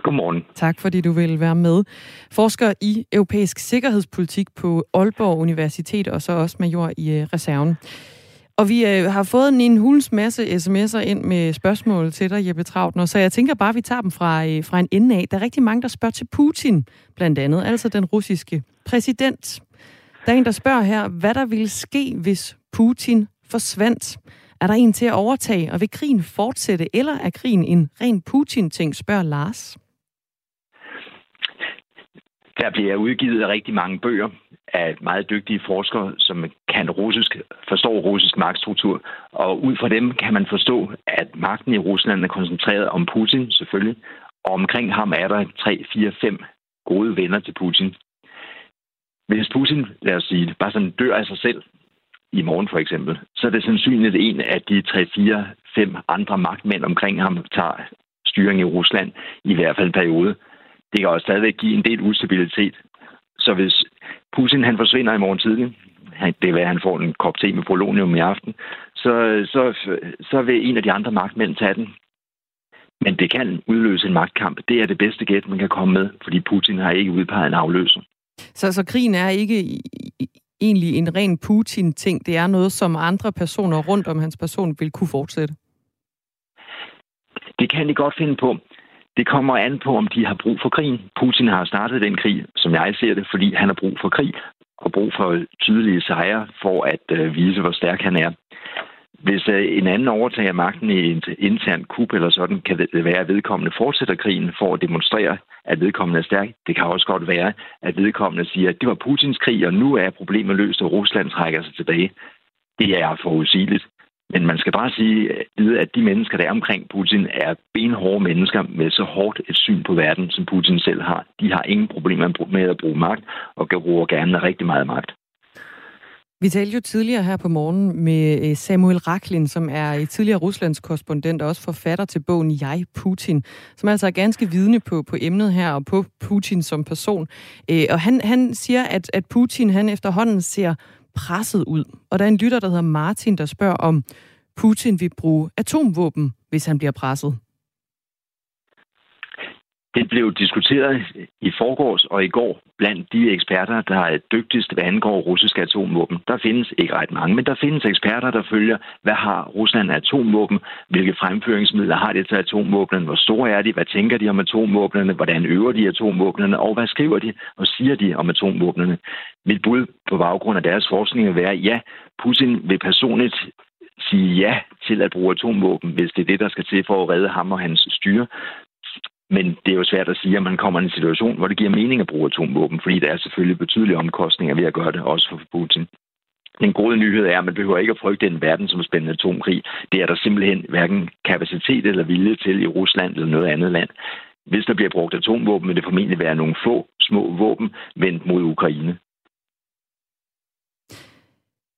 Godmorgen. Tak fordi du vil være med. Forsker i europæisk sikkerhedspolitik på Aalborg Universitet, og så også major i øh, reserven. Og vi øh, har fået en, en hulens masse sms'er ind med spørgsmål til dig, Jeppe Trautner, så jeg tænker bare, at vi tager dem fra, øh, fra en ende af. Der er rigtig mange, der spørger til Putin, blandt andet, altså den russiske præsident. Der er en, der spørger her, hvad der ville ske, hvis Putin forsvandt. Er der en til at overtage, og vil krigen fortsætte, eller er krigen en ren Putin-ting, spørger Lars. Der bliver udgivet rigtig mange bøger af meget dygtige forskere, som kan russisk, forstår russisk magtstruktur. Og ud fra dem kan man forstå, at magten i Rusland er koncentreret om Putin selvfølgelig, og omkring ham er der 3, 4, 5 gode venner til Putin. Hvis Putin, lad os sige, bare sådan dør af sig selv, i morgen for eksempel, så er det sandsynligt, at en af de 3, 4, 5 andre magtmænd omkring ham tager styring i Rusland, i hvert fald en periode. Det kan også stadigvæk give en del ustabilitet. Så hvis Putin han forsvinder i morgen tidlig, det er, at han får en kop te med polonium i aften, så, så, så vil en af de andre magtmænd tage den. Men det kan udløse en magtkamp. Det er det bedste gæt, man kan komme med, fordi Putin har ikke udpeget en afløser. Så, så krigen er ikke egentlig en ren Putin-ting. Det er noget, som andre personer rundt om hans person vil kunne fortsætte. Det kan de godt finde på. Det kommer an på, om de har brug for krigen. Putin har startet den krig, som jeg ser det, fordi han har brug for krig og brug for tydelige sejre for at øh, vise, hvor stærk han er. Hvis øh, en anden overtager magten i en intern kup eller sådan, kan det være, at vedkommende fortsætter krigen for at demonstrere, at vedkommende er stærk. Det kan også godt være, at vedkommende siger, at det var Putins krig, og nu er problemet løst, og Rusland trækker sig tilbage. Det er forudsigeligt. Men man skal bare sige, at de mennesker, der er omkring Putin, er benhårde mennesker med så hårdt et syn på verden, som Putin selv har. De har ingen problemer med at bruge magt, og bruger gerne rigtig meget magt. Vi talte jo tidligere her på morgen med øh, Samuel Raklin, som er øh, tidligere Ruslands korrespondent og også forfatter til bogen Jeg, Putin, som altså er ganske vidne på, på emnet her og på Putin som person. Øh, og han, han siger, at, at Putin han efterhånden ser presset ud. Og der er en lytter, der hedder Martin, der spørger om Putin vil bruge atomvåben, hvis han bliver presset. Det blev diskuteret i forgårs og i går blandt de eksperter, der er dygtigst, hvad angår russiske atomvåben. Der findes ikke ret mange, men der findes eksperter, der følger, hvad har Rusland af atomvåben, hvilke fremføringsmidler har de til atomvåbnene, hvor store er de, hvad tænker de om atomvåbnene, hvordan øver de atomvåbnene, og hvad skriver de og siger de om atomvåbnene. Mit bud på baggrund af deres forskning vil være, ja, Putin vil personligt sige ja til at bruge atomvåben, hvis det er det, der skal til for at redde ham og hans styre. Men det er jo svært at sige, at man kommer i en situation, hvor det giver mening at bruge atomvåben, fordi der er selvfølgelig betydelige omkostninger ved at gøre det, også for Putin. Den gode nyhed er, at man behøver ikke at frygte en verden som spændende atomkrig. Det er der simpelthen hverken kapacitet eller vilje til i Rusland eller noget andet land. Hvis der bliver brugt atomvåben, vil det formentlig være nogle få små våben vendt mod Ukraine.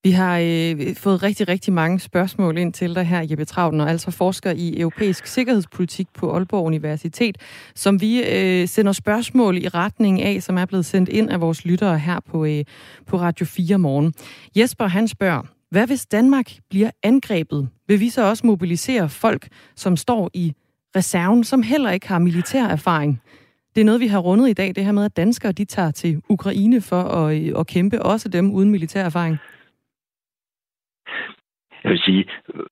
Vi har øh, fået rigtig, rigtig mange spørgsmål ind til dig her, Jeppe Travden, og altså forsker i europæisk sikkerhedspolitik på Aalborg Universitet, som vi øh, sender spørgsmål i retning af, som er blevet sendt ind af vores lyttere her på, øh, på Radio 4 morgen. Jesper, han spørger, hvad hvis Danmark bliver angrebet? Vil vi så også mobilisere folk, som står i reserven, som heller ikke har militær erfaring? Det er noget, vi har rundet i dag, det her med, at danskere de tager til Ukraine for at, øh, at kæmpe, også dem uden militær erfaring. Jeg vil sige,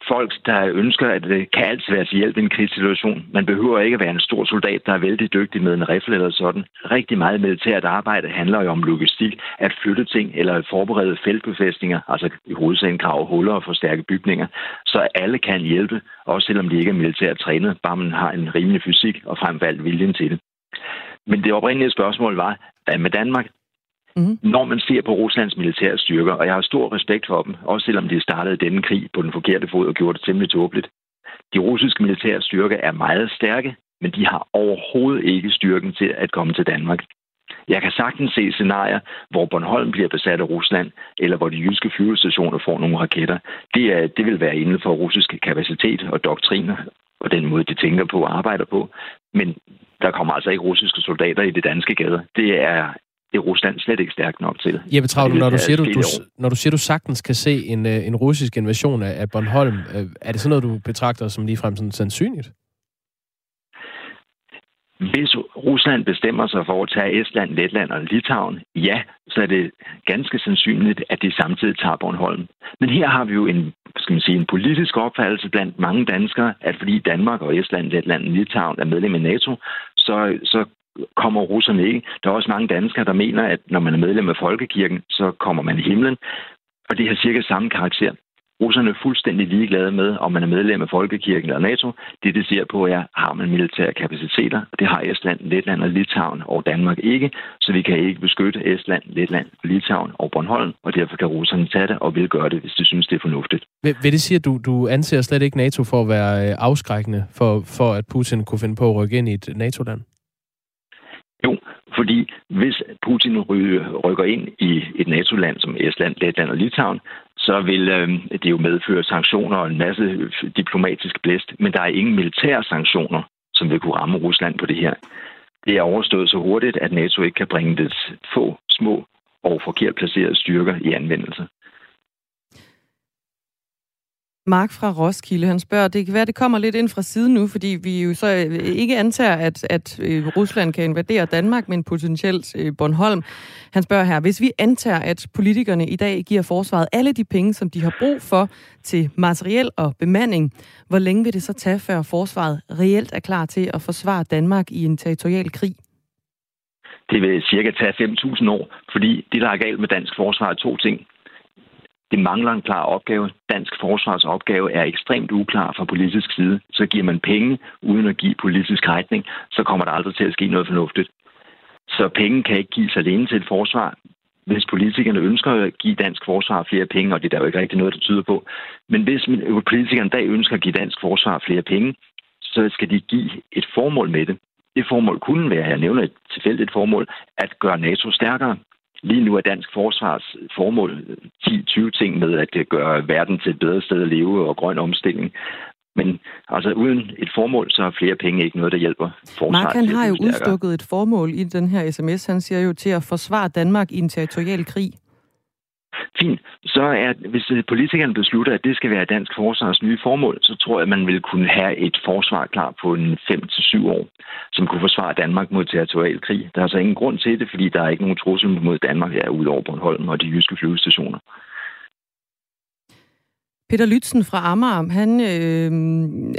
folk, der ønsker, at det kan altid være til hjælp i en krigssituation. Man behøver ikke at være en stor soldat, der er vældig dygtig med en rifle eller sådan. Rigtig meget militært arbejde handler jo om logistik, at flytte ting eller at forberede feltbefæstninger, altså i hovedsagen grave huller og forstærke bygninger, så alle kan hjælpe, også selvom de ikke er militært trænet, bare man har en rimelig fysik og frem for alt viljen til det. Men det oprindelige spørgsmål var, hvad med Danmark? Mm. Når man ser på Ruslands militære styrker, og jeg har stor respekt for dem, også selvom de startede denne krig på den forkerte fod og gjorde det temmelig tåbeligt. De russiske militære styrker er meget stærke, men de har overhovedet ikke styrken til at komme til Danmark. Jeg kan sagtens se scenarier, hvor Bornholm bliver besat af Rusland, eller hvor de jyske flyvestationer får nogle raketter. Det, er, det vil være inden for russisk kapacitet og doktriner, og den måde, de tænker på og arbejder på. Men der kommer altså ikke russiske soldater i det danske gader. Det er det er Rusland slet ikke stærkt nok til. Jeppe Travl, når du, siger, du, du, når du siger, du sagtens kan se en, øh, en russisk invasion af, Bornholm, øh, er det sådan noget, du betragter som ligefrem sådan sandsynligt? Hvis Rusland bestemmer sig for at tage Estland, Letland og Litauen, ja, så er det ganske sandsynligt, at de samtidig tager Bornholm. Men her har vi jo en, skal man sige, en politisk opfattelse blandt mange danskere, at fordi Danmark og Estland, Letland og Litauen er medlem af NATO, så, så kommer russerne ikke. Der er også mange danskere, der mener, at når man er medlem af Folkekirken, så kommer man i himlen. Og det har cirka samme karakter. Russerne er fuldstændig ligeglade med, om man er medlem af Folkekirken eller NATO. Det, de ser på, er, har man militære kapaciteter. Det har Estland, Letland og Litauen og Danmark ikke, så vi kan ikke beskytte Estland, Letland, Litauen og Bornholm, og derfor kan russerne tage det og vil gøre det, hvis de synes, det er fornuftigt. Vil, vil det sige, at du, du anser slet ikke NATO for at være øh, afskrækkende, for, for at Putin kunne finde på at rykke ind i et NATO-land? Jo, fordi hvis Putin rykker ind i et NATO-land som Estland, Letland og Litauen, så vil øh, det jo medføre sanktioner og en masse diplomatisk blæst, men der er ingen militære sanktioner, som vil kunne ramme Rusland på det her. Det er overstået så hurtigt, at NATO ikke kan bringe dets få, små og forkert placerede styrker i anvendelse. Mark fra Roskilde, han spørger, det kan være, det kommer lidt ind fra siden nu, fordi vi jo så øh, ikke antager, at, at øh, Rusland kan invadere Danmark, men potentielt øh, Bornholm. Han spørger her, hvis vi antager, at politikerne i dag giver forsvaret alle de penge, som de har brug for til materiel og bemanding, hvor længe vil det så tage, før forsvaret reelt er klar til at forsvare Danmark i en territorial krig? Det vil cirka tage 5.000 år, fordi det, der er galt med dansk forsvar, er to ting. Det mangler en klar opgave. Dansk forsvars opgave er ekstremt uklar fra politisk side. Så giver man penge uden at give politisk retning, så kommer der aldrig til at ske noget fornuftigt. Så penge kan ikke gives alene til et forsvar. Hvis politikerne ønsker at give dansk forsvar flere penge, og det er der jo ikke rigtig noget, der tyder på, men hvis politikerne i dag ønsker at give dansk forsvar flere penge, så skal de give et formål med det. Det formål kunne være, jeg nævner et tilfældigt formål, at gøre NATO stærkere. Lige nu er dansk forsvars formål 10-20 ting med at gøre verden til et bedre sted at leve og grøn omstilling. Men altså uden et formål, så er flere penge ikke noget, der hjælper forsvaret. Mark, han har jo udstukket et formål i den her sms. Han siger jo til at forsvare Danmark i en territorial krig. Fint. Så er, hvis øh, politikerne beslutter, at det skal være dansk forsvars nye formål, så tror jeg, at man vil kunne have et forsvar klar på en 5-7 år, som kunne forsvare Danmark mod territorial krig. Der er altså ingen grund til det, fordi der er ikke nogen trussel mod Danmark her ud over Bornholm og de jyske flyvestationer. Peter Lytzen fra Amager, han øh,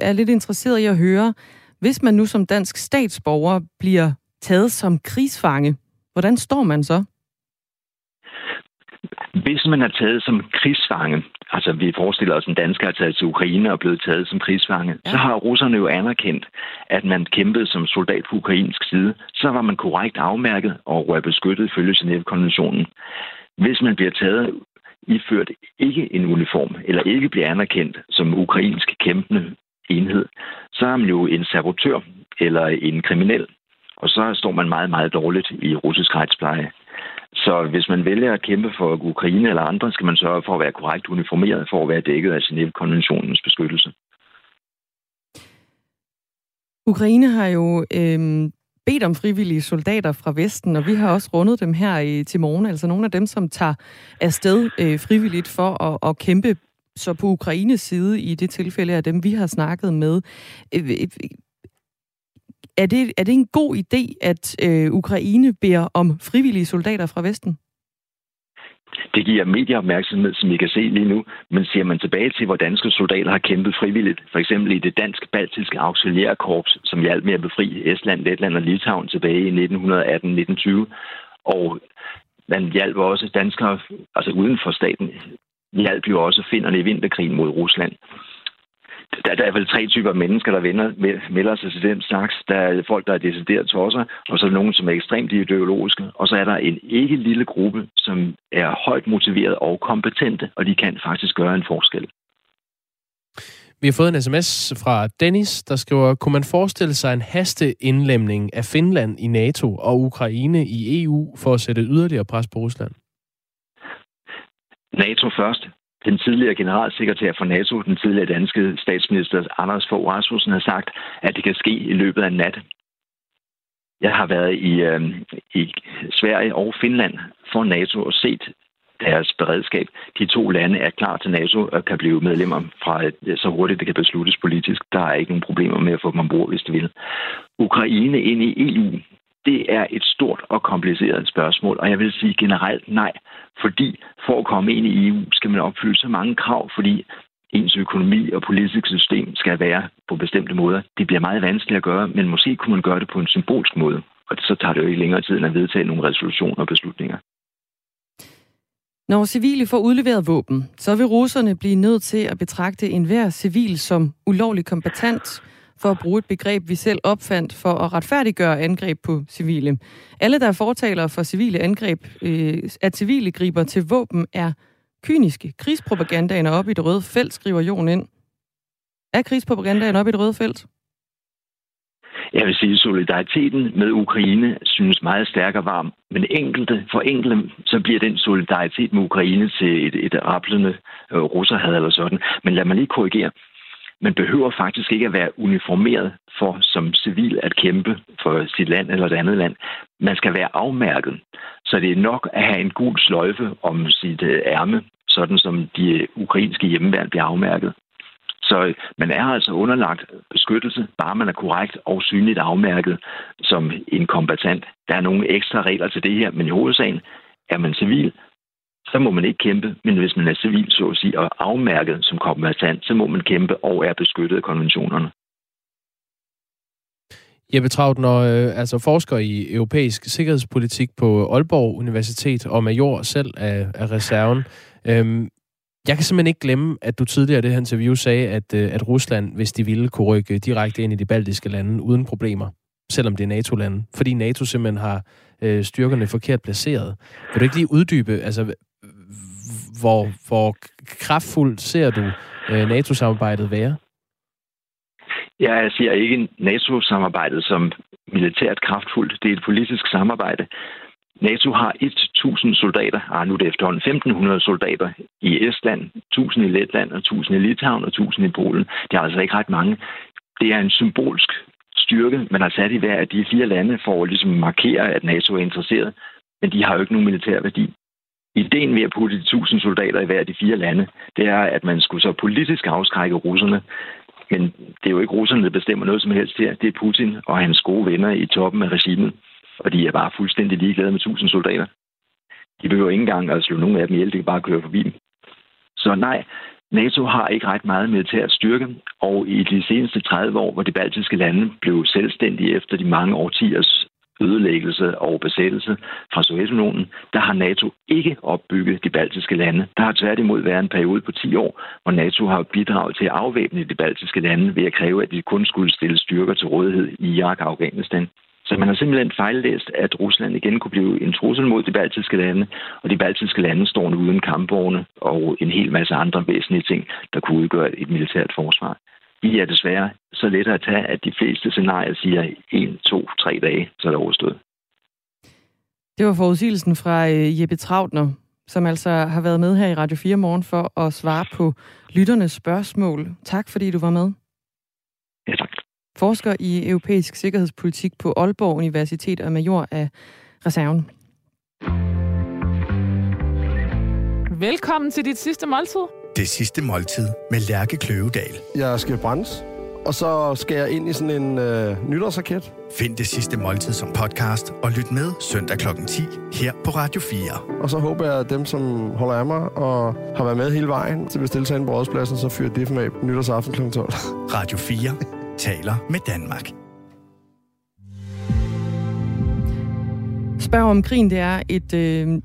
er lidt interesseret i at høre, hvis man nu som dansk statsborger bliver taget som krigsfange, hvordan står man så? Hvis man er taget som krigsfange, altså vi forestiller os, at en dansker er taget til Ukraine og blevet taget som krigsfange, ja. så har russerne jo anerkendt, at man kæmpede som soldat på ukrainsk side. Så var man korrekt afmærket og er beskyttet følge Genève-konventionen. Hvis man bliver taget iført ikke en uniform, eller ikke bliver anerkendt som ukrainsk kæmpende enhed, så er man jo en sabotør eller en kriminel. Og så står man meget, meget dårligt i russisk retspleje. Så hvis man vælger at kæmpe for Ukraine eller andre, skal man sørge for at være korrekt uniformeret for at være dækket af Genève-konventionens beskyttelse. Ukraine har jo øhm, bedt om frivillige soldater fra Vesten, og vi har også rundet dem her i, til morgen. Altså nogle af dem, som tager afsted øh, frivilligt for at, at kæmpe så på Ukraines side i det tilfælde af dem, vi har snakket med. Øh, øh, er det, er det en god idé, at øh, Ukraine beder om frivillige soldater fra Vesten? Det giver medieopmærksomhed, som I kan se lige nu, men ser man tilbage til, hvor danske soldater har kæmpet frivilligt, for eksempel i det dansk-baltiske auxiliærkorps, som hjalp med at befri Estland, Letland og Litauen tilbage i 1918-1920, og man hjalp også danskere, altså uden for staten, hjalp jo også finderne i vinterkrigen mod Rusland der, der er vel tre typer mennesker, der vender, melder sig til den slags. Der er folk, der er decideret tosser, og så er der nogen, som er ekstremt ideologiske, og så er der en ikke lille gruppe, som er højt motiveret og kompetente, og de kan faktisk gøre en forskel. Vi har fået en sms fra Dennis, der skriver, kunne man forestille sig en hasteindlemning af Finland i NATO og Ukraine i EU for at sætte yderligere pres på Rusland? NATO først den tidligere generalsekretær for NATO, den tidligere danske statsminister Anders Fogh Rasmussen, har sagt, at det kan ske i løbet af nat. Jeg har været i, øh, i Sverige og Finland for NATO og set deres beredskab. De to lande er klar til NATO og kan blive medlemmer fra så hurtigt det kan besluttes politisk. Der er ikke nogen problemer med at få dem ombord, hvis de vil. Ukraine ind i EU det er et stort og kompliceret spørgsmål, og jeg vil sige generelt nej, fordi for at komme ind i EU skal man opfylde så mange krav, fordi ens økonomi og politisk system skal være på bestemte måder. Det bliver meget vanskeligt at gøre, men måske kunne man gøre det på en symbolsk måde, og så tager det jo ikke længere tid end at vedtage nogle resolutioner og beslutninger. Når civile får udleveret våben, så vil russerne blive nødt til at betragte enhver civil som ulovlig kompetent, for at bruge et begreb, vi selv opfandt for at retfærdiggøre angreb på civile. Alle, der er fortalere for civile angreb, øh, at civile griber til våben, er kyniske. Krigspropagandaen er oppe i det røde felt, skriver Jon ind. Er krigspropagandaen oppe i det røde felt? Jeg vil sige, at solidariteten med Ukraine synes meget stærk og varm. Men enkelte, for enkelte, så bliver den solidaritet med Ukraine til et, et rablende øh, russerhad eller sådan. Men lad mig lige korrigere. Man behøver faktisk ikke at være uniformeret for som civil at kæmpe for sit land eller et andet land. Man skal være afmærket. Så det er nok at have en gul sløjfe om sit øh, ærme, sådan som de øh, ukrainske hjemmeværn bliver afmærket. Så øh, man er altså underlagt beskyttelse, bare man er korrekt og synligt afmærket som en kombatant. Der er nogle ekstra regler til det her, men i hovedsagen er man civil, så må man ikke kæmpe. Men hvis man er civil, så at sige, og afmærket som kombatant, så må man kæmpe og er beskyttet af konventionerne. Jeppe Traut, når øh, altså forsker i europæisk sikkerhedspolitik på Aalborg Universitet og major selv af, af reserven. Øhm, jeg kan simpelthen ikke glemme, at du tidligere i det her interview sagde, at, øh, at Rusland, hvis de ville, kunne rykke direkte ind i de baltiske lande uden problemer, selvom det er NATO-lande, fordi NATO simpelthen har øh, styrkerne forkert placeret. Vil du ikke lige uddybe, altså hvor, hvor kraftfuldt ser du øh, NATO-samarbejdet være? Jeg ser ikke NATO-samarbejdet som militært kraftfuldt. Det er et politisk samarbejde. NATO har 1.000 soldater, ah, nu er det efterhånden 1.500 soldater i Estland, 1.000 i Letland og 1.000 i Litauen og 1.000 i Polen. Det er altså ikke ret mange. Det er en symbolsk styrke, man har sat i hver af de fire lande for at ligesom markere, at NATO er interesseret. Men de har jo ikke nogen militær værdi. Ideen ved at putte de 1000 soldater i hver af de fire lande, det er, at man skulle så politisk afskrække russerne. Men det er jo ikke russerne, der bestemmer noget som helst her. Det er Putin og hans gode venner i toppen af regimet. Og de er bare fuldstændig ligeglade med 1000 soldater. De behøver ikke engang at slå nogen af dem ihjel. De kan bare køre forbi dem. Så nej, NATO har ikke ret meget militær styrke, og i de seneste 30 år, hvor de baltiske lande blev selvstændige efter de mange årtiers ødelæggelse og besættelse fra Sovjetunionen, der har NATO ikke opbygget de baltiske lande. Der har tværtimod været en periode på 10 år, hvor NATO har bidraget til at afvæbne de baltiske lande ved at kræve, at de kun skulle stille styrker til rådighed i Irak og Afghanistan. Så man har simpelthen fejllæst, at Rusland igen kunne blive en trussel mod de baltiske lande, og de baltiske lande står nu uden kampvogne og en hel masse andre væsentlige ting, der kunne udgøre et militært forsvar de er desværre så let at tage, at de fleste scenarier siger 1, 2, 3 dage, så er det overstået. Det var forudsigelsen fra øh, Jeppe Trautner, som altså har været med her i Radio 4 morgen for at svare på lytternes spørgsmål. Tak fordi du var med. Ja, tak. Forsker i europæisk sikkerhedspolitik på Aalborg Universitet og major af reserven. Velkommen til dit sidste måltid. Det sidste måltid med Lærke Kløvedal. Jeg skal brændes og så skal jeg ind i sådan en øh, nytårsraket. Find det sidste måltid som podcast, og lyt med søndag kl. 10 her på Radio 4. Og så håber jeg, at dem, som holder af mig og har været med hele vejen til at bestille sig ind på rådspladsen, så fyrer det mig nytårsaften kl. 12. Radio 4 taler med Danmark. Spørg om krigen, det er et øh,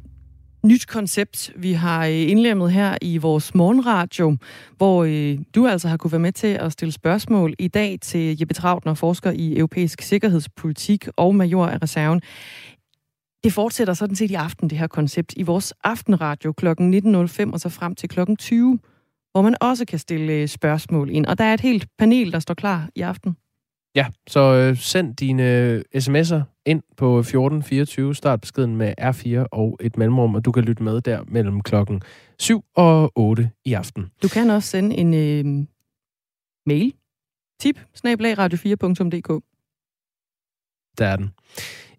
nyt koncept, vi har øh, indlemmet her i vores morgenradio, hvor øh, du altså har kunne være med til at stille spørgsmål i dag til Jeppe Trautner, forsker i europæisk sikkerhedspolitik og major af reserven. Det fortsætter sådan set i aften, det her koncept, i vores aftenradio kl. 19.05 og så frem til kl. 20, hvor man også kan stille øh, spørgsmål ind. Og der er et helt panel, der står klar i aften. Ja, så øh, send dine øh, sms'er ind på 1424, start beskeden med R4 og et mellemrum, og du kan lytte med der mellem klokken 7 og 8 i aften. Du kan også sende en øh, mail, tip, radio4.dk. Der er den.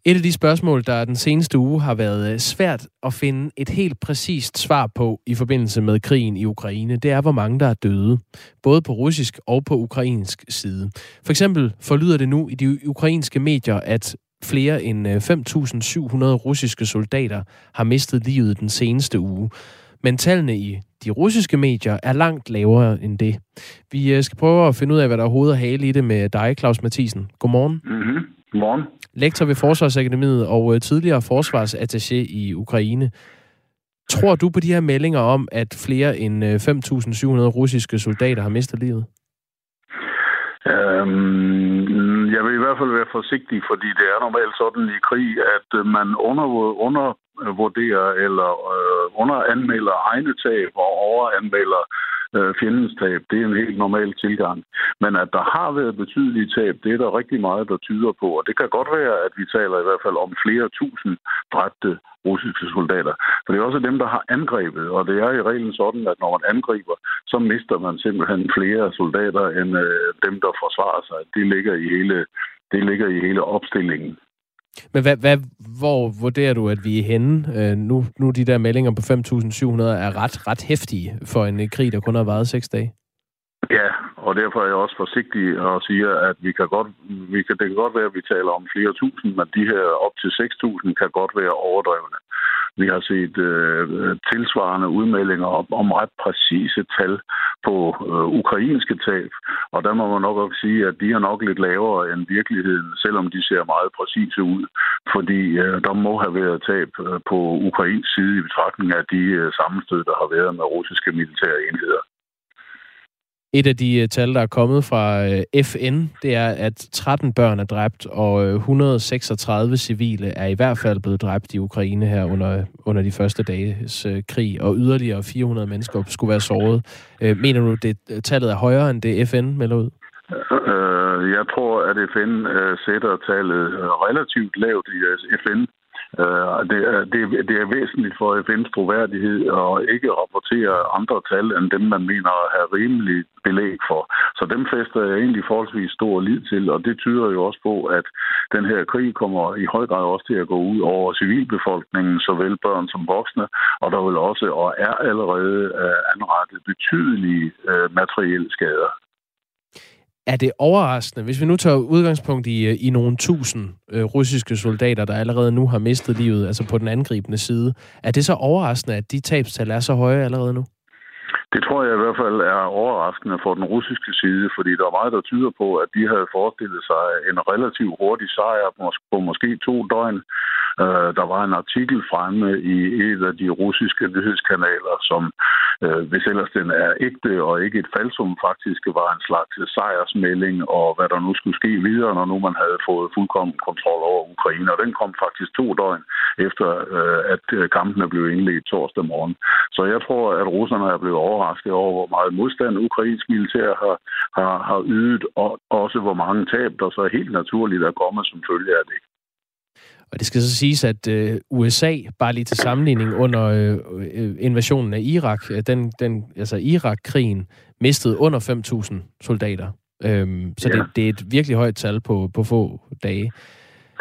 Et af de spørgsmål, der den seneste uge har været øh, svært at finde et helt præcist svar på i forbindelse med krigen i Ukraine, det er, hvor mange der er døde, både på russisk og på ukrainsk side. For eksempel forlyder det nu i de ukrainske medier, at flere end 5.700 øh, russiske soldater har mistet livet den seneste uge. Men tallene i de russiske medier er langt lavere end det. Vi øh, skal prøve at finde ud af, hvad der er hoved og hale i det med dig, Claus Mathisen. Godmorgen. Mm-hmm. Godmorgen. Lektor ved Forsvarsakademiet og øh, tidligere forsvarsattaché i Ukraine. Tror du på de her meldinger om, at flere end 5.700 russiske soldater har mistet livet? Øhm, jeg vil i hvert fald være forsigtig, fordi det er normalt sådan i krig, at øh, man under, undervurderer eller øh, underanmelder egne tab og overanmelder øh, fjendens tab. Det er en helt normal tilgang. Men at der har været betydelige tab, det er der rigtig meget, der tyder på. Og det kan godt være, at vi taler i hvert fald om flere tusind dræbte russiske soldater. For det er også dem, der har angrebet. Og det er i reglen sådan, at når man angriber, så mister man simpelthen flere soldater end øh, dem, der forsvarer sig. Det ligger i hele, det ligger i hele opstillingen. Men hvad, hvad, hvor vurderer du, at vi er henne? Øh, nu, nu de der meldinger på 5.700 er ret, ret hæftige for en øh, krig, der kun har varet seks dage. Ja, og derfor er jeg også forsigtig og siger, at vi kan godt, vi kan, det kan godt være, at vi taler om flere tusind, men de her op til 6.000 kan godt være overdrevne. Vi har set øh, tilsvarende udmeldinger om, om ret præcise tal på øh, ukrainske tab, og der må man nok også sige, at de er nok lidt lavere end virkeligheden, selvom de ser meget præcise ud, fordi øh, der må have været tab øh, på ukrainsk side i betragtning af de øh, sammenstød, der har været med russiske militære enheder. Et af de øh, tal, der er kommet fra øh, FN, det er, at 13 børn er dræbt, og øh, 136 civile er i hvert fald blevet dræbt i Ukraine her under, under de første dages krig, og yderligere 400 mennesker skulle være såret. Mener du, det tallet er højere end det FN melder ud? Jeg tror, at FN sætter tallet relativt lavt i FN Øh, det, er, det, det er væsentligt for FN's troværdighed at ikke rapportere andre tal end dem, man mener at have rimelig belæg for. Så dem fester jeg egentlig forholdsvis stor lid til, og det tyder jo også på, at den her krig kommer i høj grad også til at gå ud over civilbefolkningen, såvel børn som voksne, og der vil også og er allerede øh, anrettet betydelige øh, materielle skader er det overraskende, hvis vi nu tager udgangspunkt i, øh, i nogle tusind øh, russiske soldater, der allerede nu har mistet livet, altså på den angribende side, er det så overraskende, at de tabstal er så høje allerede nu? Det tror jeg i hvert fald er overraskende for den russiske side, fordi der er meget, der tyder på, at de havde forestillet sig en relativt hurtig sejr på måske to døgn. Øh, der var en artikel fremme i et af de russiske nyhedskanaler, som, øh, hvis ellers den er ægte og ikke et falsum, faktisk var en slags sejrsmelding, og hvad der nu skulle ske videre, når nu man havde fået fuldkommen kontrol over Ukraine. Og den kom faktisk to døgn efter, øh, at kampene blev indledt torsdag morgen. Så jeg tror, at russerne er blevet overrasket over, hvor meget modstand ukrainsk militær har, har, har ydet, og også hvor mange tab, der så helt naturligt er kommet som følge af det. Og det skal så siges, at øh, USA, bare lige til sammenligning, under øh, øh invasionen af Irak, øh, den, den, altså Irak-krigen, mistede under 5.000 soldater. Øhm, så ja. det, det er et virkelig højt tal på, på få dage.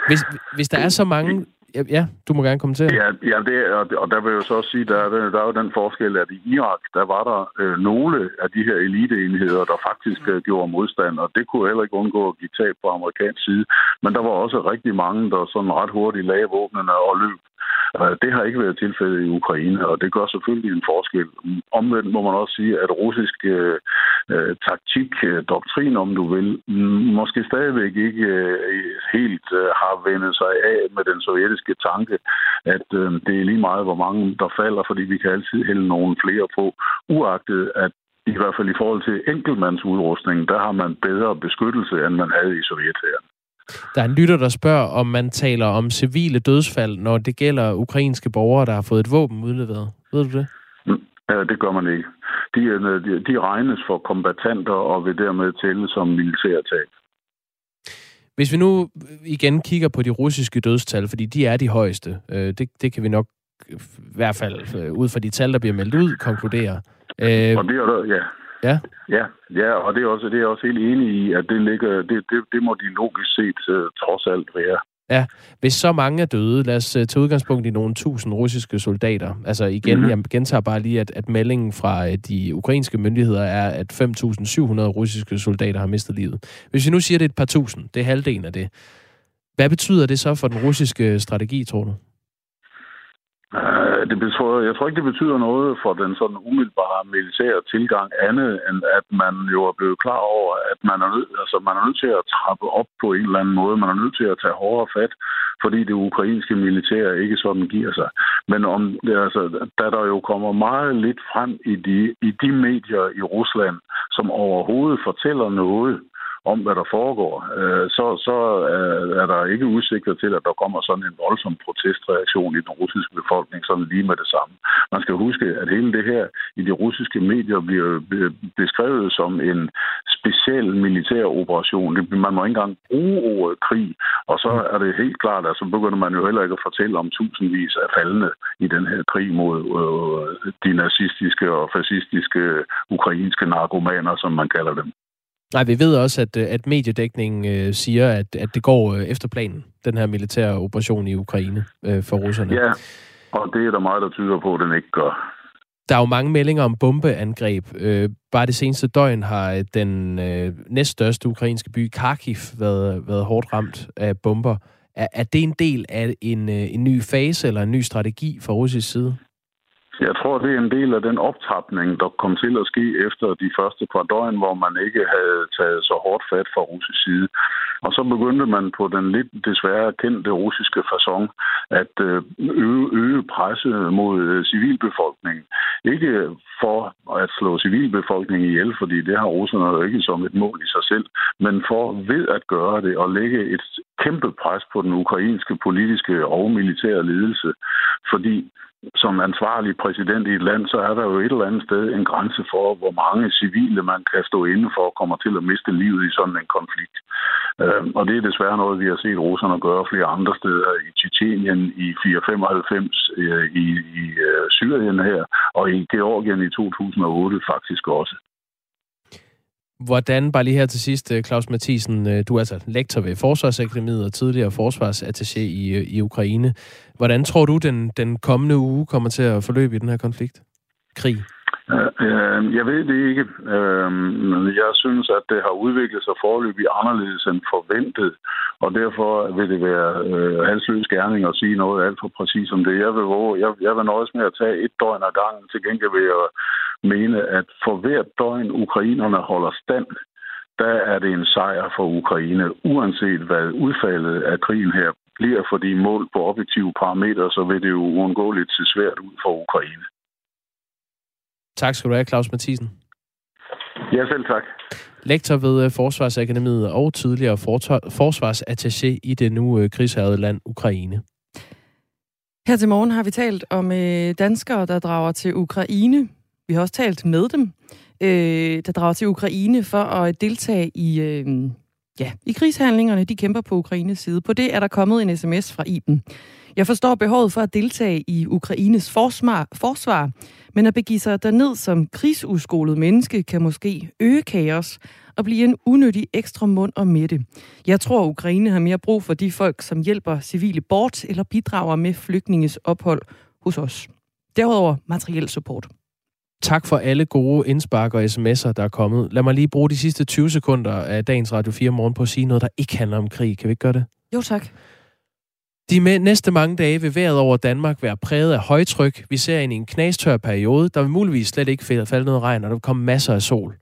Hvis, hvis der er så mange ja, ja, du må gerne kommentere. Ja, ja det, og, og der vil jeg jo så også sige, der er, der er jo den forskel, at i Irak, der var der øh, nogle af de her eliteenheder, der faktisk øh, gjorde modstand, og det kunne heller ikke undgå at give tab på amerikansk side. Men der var også rigtig mange, der sådan ret hurtigt lagde våbnene og løb Øh, det har ikke været tilfældet i Ukraine, og det gør selvfølgelig en forskel. Omvendt må man også sige, at russisk øh, øh taktik, øh, doktrin om du vil, måske stadigvæk ikke øh, helt øh, har vendt sig af med den sovjetiske tanke, at øh, det er lige meget, hvor mange der falder, fordi vi kan altid hælde nogle flere på, uagtet at i hvert fald i forhold til enkeltmandsudrustning, der har man bedre beskyttelse, end man havde i Sovjethæren. Der er en lytter, der spørger, om man taler om civile dødsfald, når det gælder ukrainske borgere, der har fået et våben udleveret. Ved du det? Mm, ja, det gør man ikke. De, de, de regnes for kombatanter og vil dermed tælle som militærtab. Hvis vi nu igen kigger på de russiske dødstal, fordi de er de højeste, øh, det, det kan vi nok i hvert fald øh, ud fra de tal, der bliver meldt ud, konkludere. Øh, og det er der, ja. Ja. Ja, ja og det er, også, det er jeg også helt enig i, at det, ligger, det, det, det må de logisk set uh, trods alt være. Ja, hvis så mange er døde, lad os uh, tage udgangspunkt i nogle tusind russiske soldater. Altså igen, mm-hmm. jeg gentager bare lige, at, at meldingen fra uh, de ukrainske myndigheder er, at 5.700 russiske soldater har mistet livet. Hvis vi nu siger, at det er et par tusind, det er halvdelen af det. Hvad betyder det så for den russiske strategi, tror du? Øh, det betyder, jeg tror ikke, det betyder noget for den sådan umiddelbare militære tilgang, andet end at man jo er blevet klar over, at man er, nød, altså, man er nødt til at trappe op på en eller anden måde. Man er nødt til at tage hårdere fat, fordi det ukrainske militær ikke sådan giver sig. Men om, det, altså, da der jo kommer meget lidt frem i de, i de medier i Rusland, som overhovedet fortæller noget, om, hvad der foregår, øh, så, så øh, er der ikke udsigter til, at der kommer sådan en voldsom protestreaktion i den russiske befolkning, sådan lige med det samme. Man skal huske, at hele det her i de russiske medier bliver beskrevet som en speciel militær operation. Man må ikke engang bruge ordet krig, og så er det helt klart, at så begynder man jo heller ikke at fortælle om tusindvis af faldende i den her krig mod øh, de nazistiske og fascistiske ukrainske narkomaner, som man kalder dem. Nej, vi ved også, at, øh, at mediedækningen øh, siger, at, at det går øh, efter planen, den her militære operation i Ukraine øh, for russerne. Ja, og det er der meget, der tyder på, at den ikke gør. Der er jo mange meldinger om bombeangreb. Øh, bare det seneste døgn har øh, den øh, næststørste ukrainske by, Kharkiv, været, været hårdt ramt af bomber. Er, er det en del af en, øh, en ny fase eller en ny strategi fra russisk side? Jeg tror, det er en del af den optrapning, der kom til at ske efter de første par døgn, hvor man ikke havde taget så hårdt fat fra russisk side. Og så begyndte man på den lidt desværre kendte russiske façon at øh, øge, øge presset mod øh, civilbefolkningen. Ikke for at slå civilbefolkningen ihjel, fordi det har russerne jo ikke som et mål i sig selv, men for ved at gøre det og lægge et kæmpe pres på den ukrainske politiske og militære ledelse. Fordi som ansvarlig præsident i et land, så er der jo et eller andet sted en grænse for, hvor mange civile man kan stå inden for og kommer til at miste livet i sådan en konflikt. Øhm, og det er desværre noget, vi har set russerne gøre flere andre steder i Tjetjenien i 495, øh, i, i øh, Syrien her, og i Georgien i 2008 faktisk også. Hvordan, bare lige her til sidst, øh, Claus Mathisen, du er altså lektor ved Forsvarsakademiet og tidligere forsvarsattaché i, i Ukraine. Hvordan tror du, den, den kommende uge kommer til at forløbe i den her konflikt? Krig? Øh, øh, jeg ved det ikke. Øh, jeg synes, at det har udviklet sig forløbig anderledes end forventet, og derfor vil det være øh, halsløs gerning at sige noget alt for præcis om det. Jeg vil, jeg, jeg vil nøjes med at tage et døgn ad gangen. Til gengæld vil jeg mene, at for hvert døgn ukrainerne holder stand, der er det en sejr for Ukraine, uanset hvad udfaldet af krigen her bliver, fordi mål på objektive parametre, så vil det jo uundgåeligt se svært ud for Ukraine. Tak skal du have, Claus Mathisen. Ja, selv tak. Lektor ved øh, Forsvarsakademiet og tidligere forsvarsattaché i det nu øh, krigshærede land Ukraine. Her til morgen har vi talt om øh, danskere, der drager til Ukraine. Vi har også talt med dem, der drager til Ukraine for at deltage i, ja, i krigshandlingerne. De kæmper på Ukraines side. På det er der kommet en sms fra Iben. Jeg forstår behovet for at deltage i Ukraines forsvar, forsvar men at begive sig derned som krigsuskolet menneske kan måske øge kaos og blive en unødig ekstra mund og mætte. Jeg tror, Ukraine har mere brug for de folk, som hjælper civile bort eller bidrager med flygtninges ophold hos os. Derudover materiel support. Tak for alle gode indspark og sms'er, der er kommet. Lad mig lige bruge de sidste 20 sekunder af dagens Radio 4 morgen på at sige noget, der ikke handler om krig. Kan vi ikke gøre det? Jo, tak. De med næste mange dage vil vejret over Danmark være præget af højtryk. Vi ser ind i en knastør periode. Der vil muligvis slet ikke falde noget regn, og der vil komme masser af sol.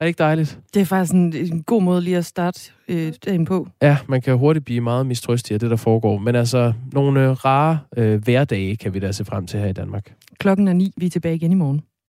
Er det ikke dejligt? Det er faktisk en, en god måde lige at starte øh, dagen på. Ja, man kan hurtigt blive meget mistrøstig af det, der foregår. Men altså, nogle rare øh, hverdage kan vi da se frem til her i Danmark. Klokken er ni. Vi er tilbage igen i morgen.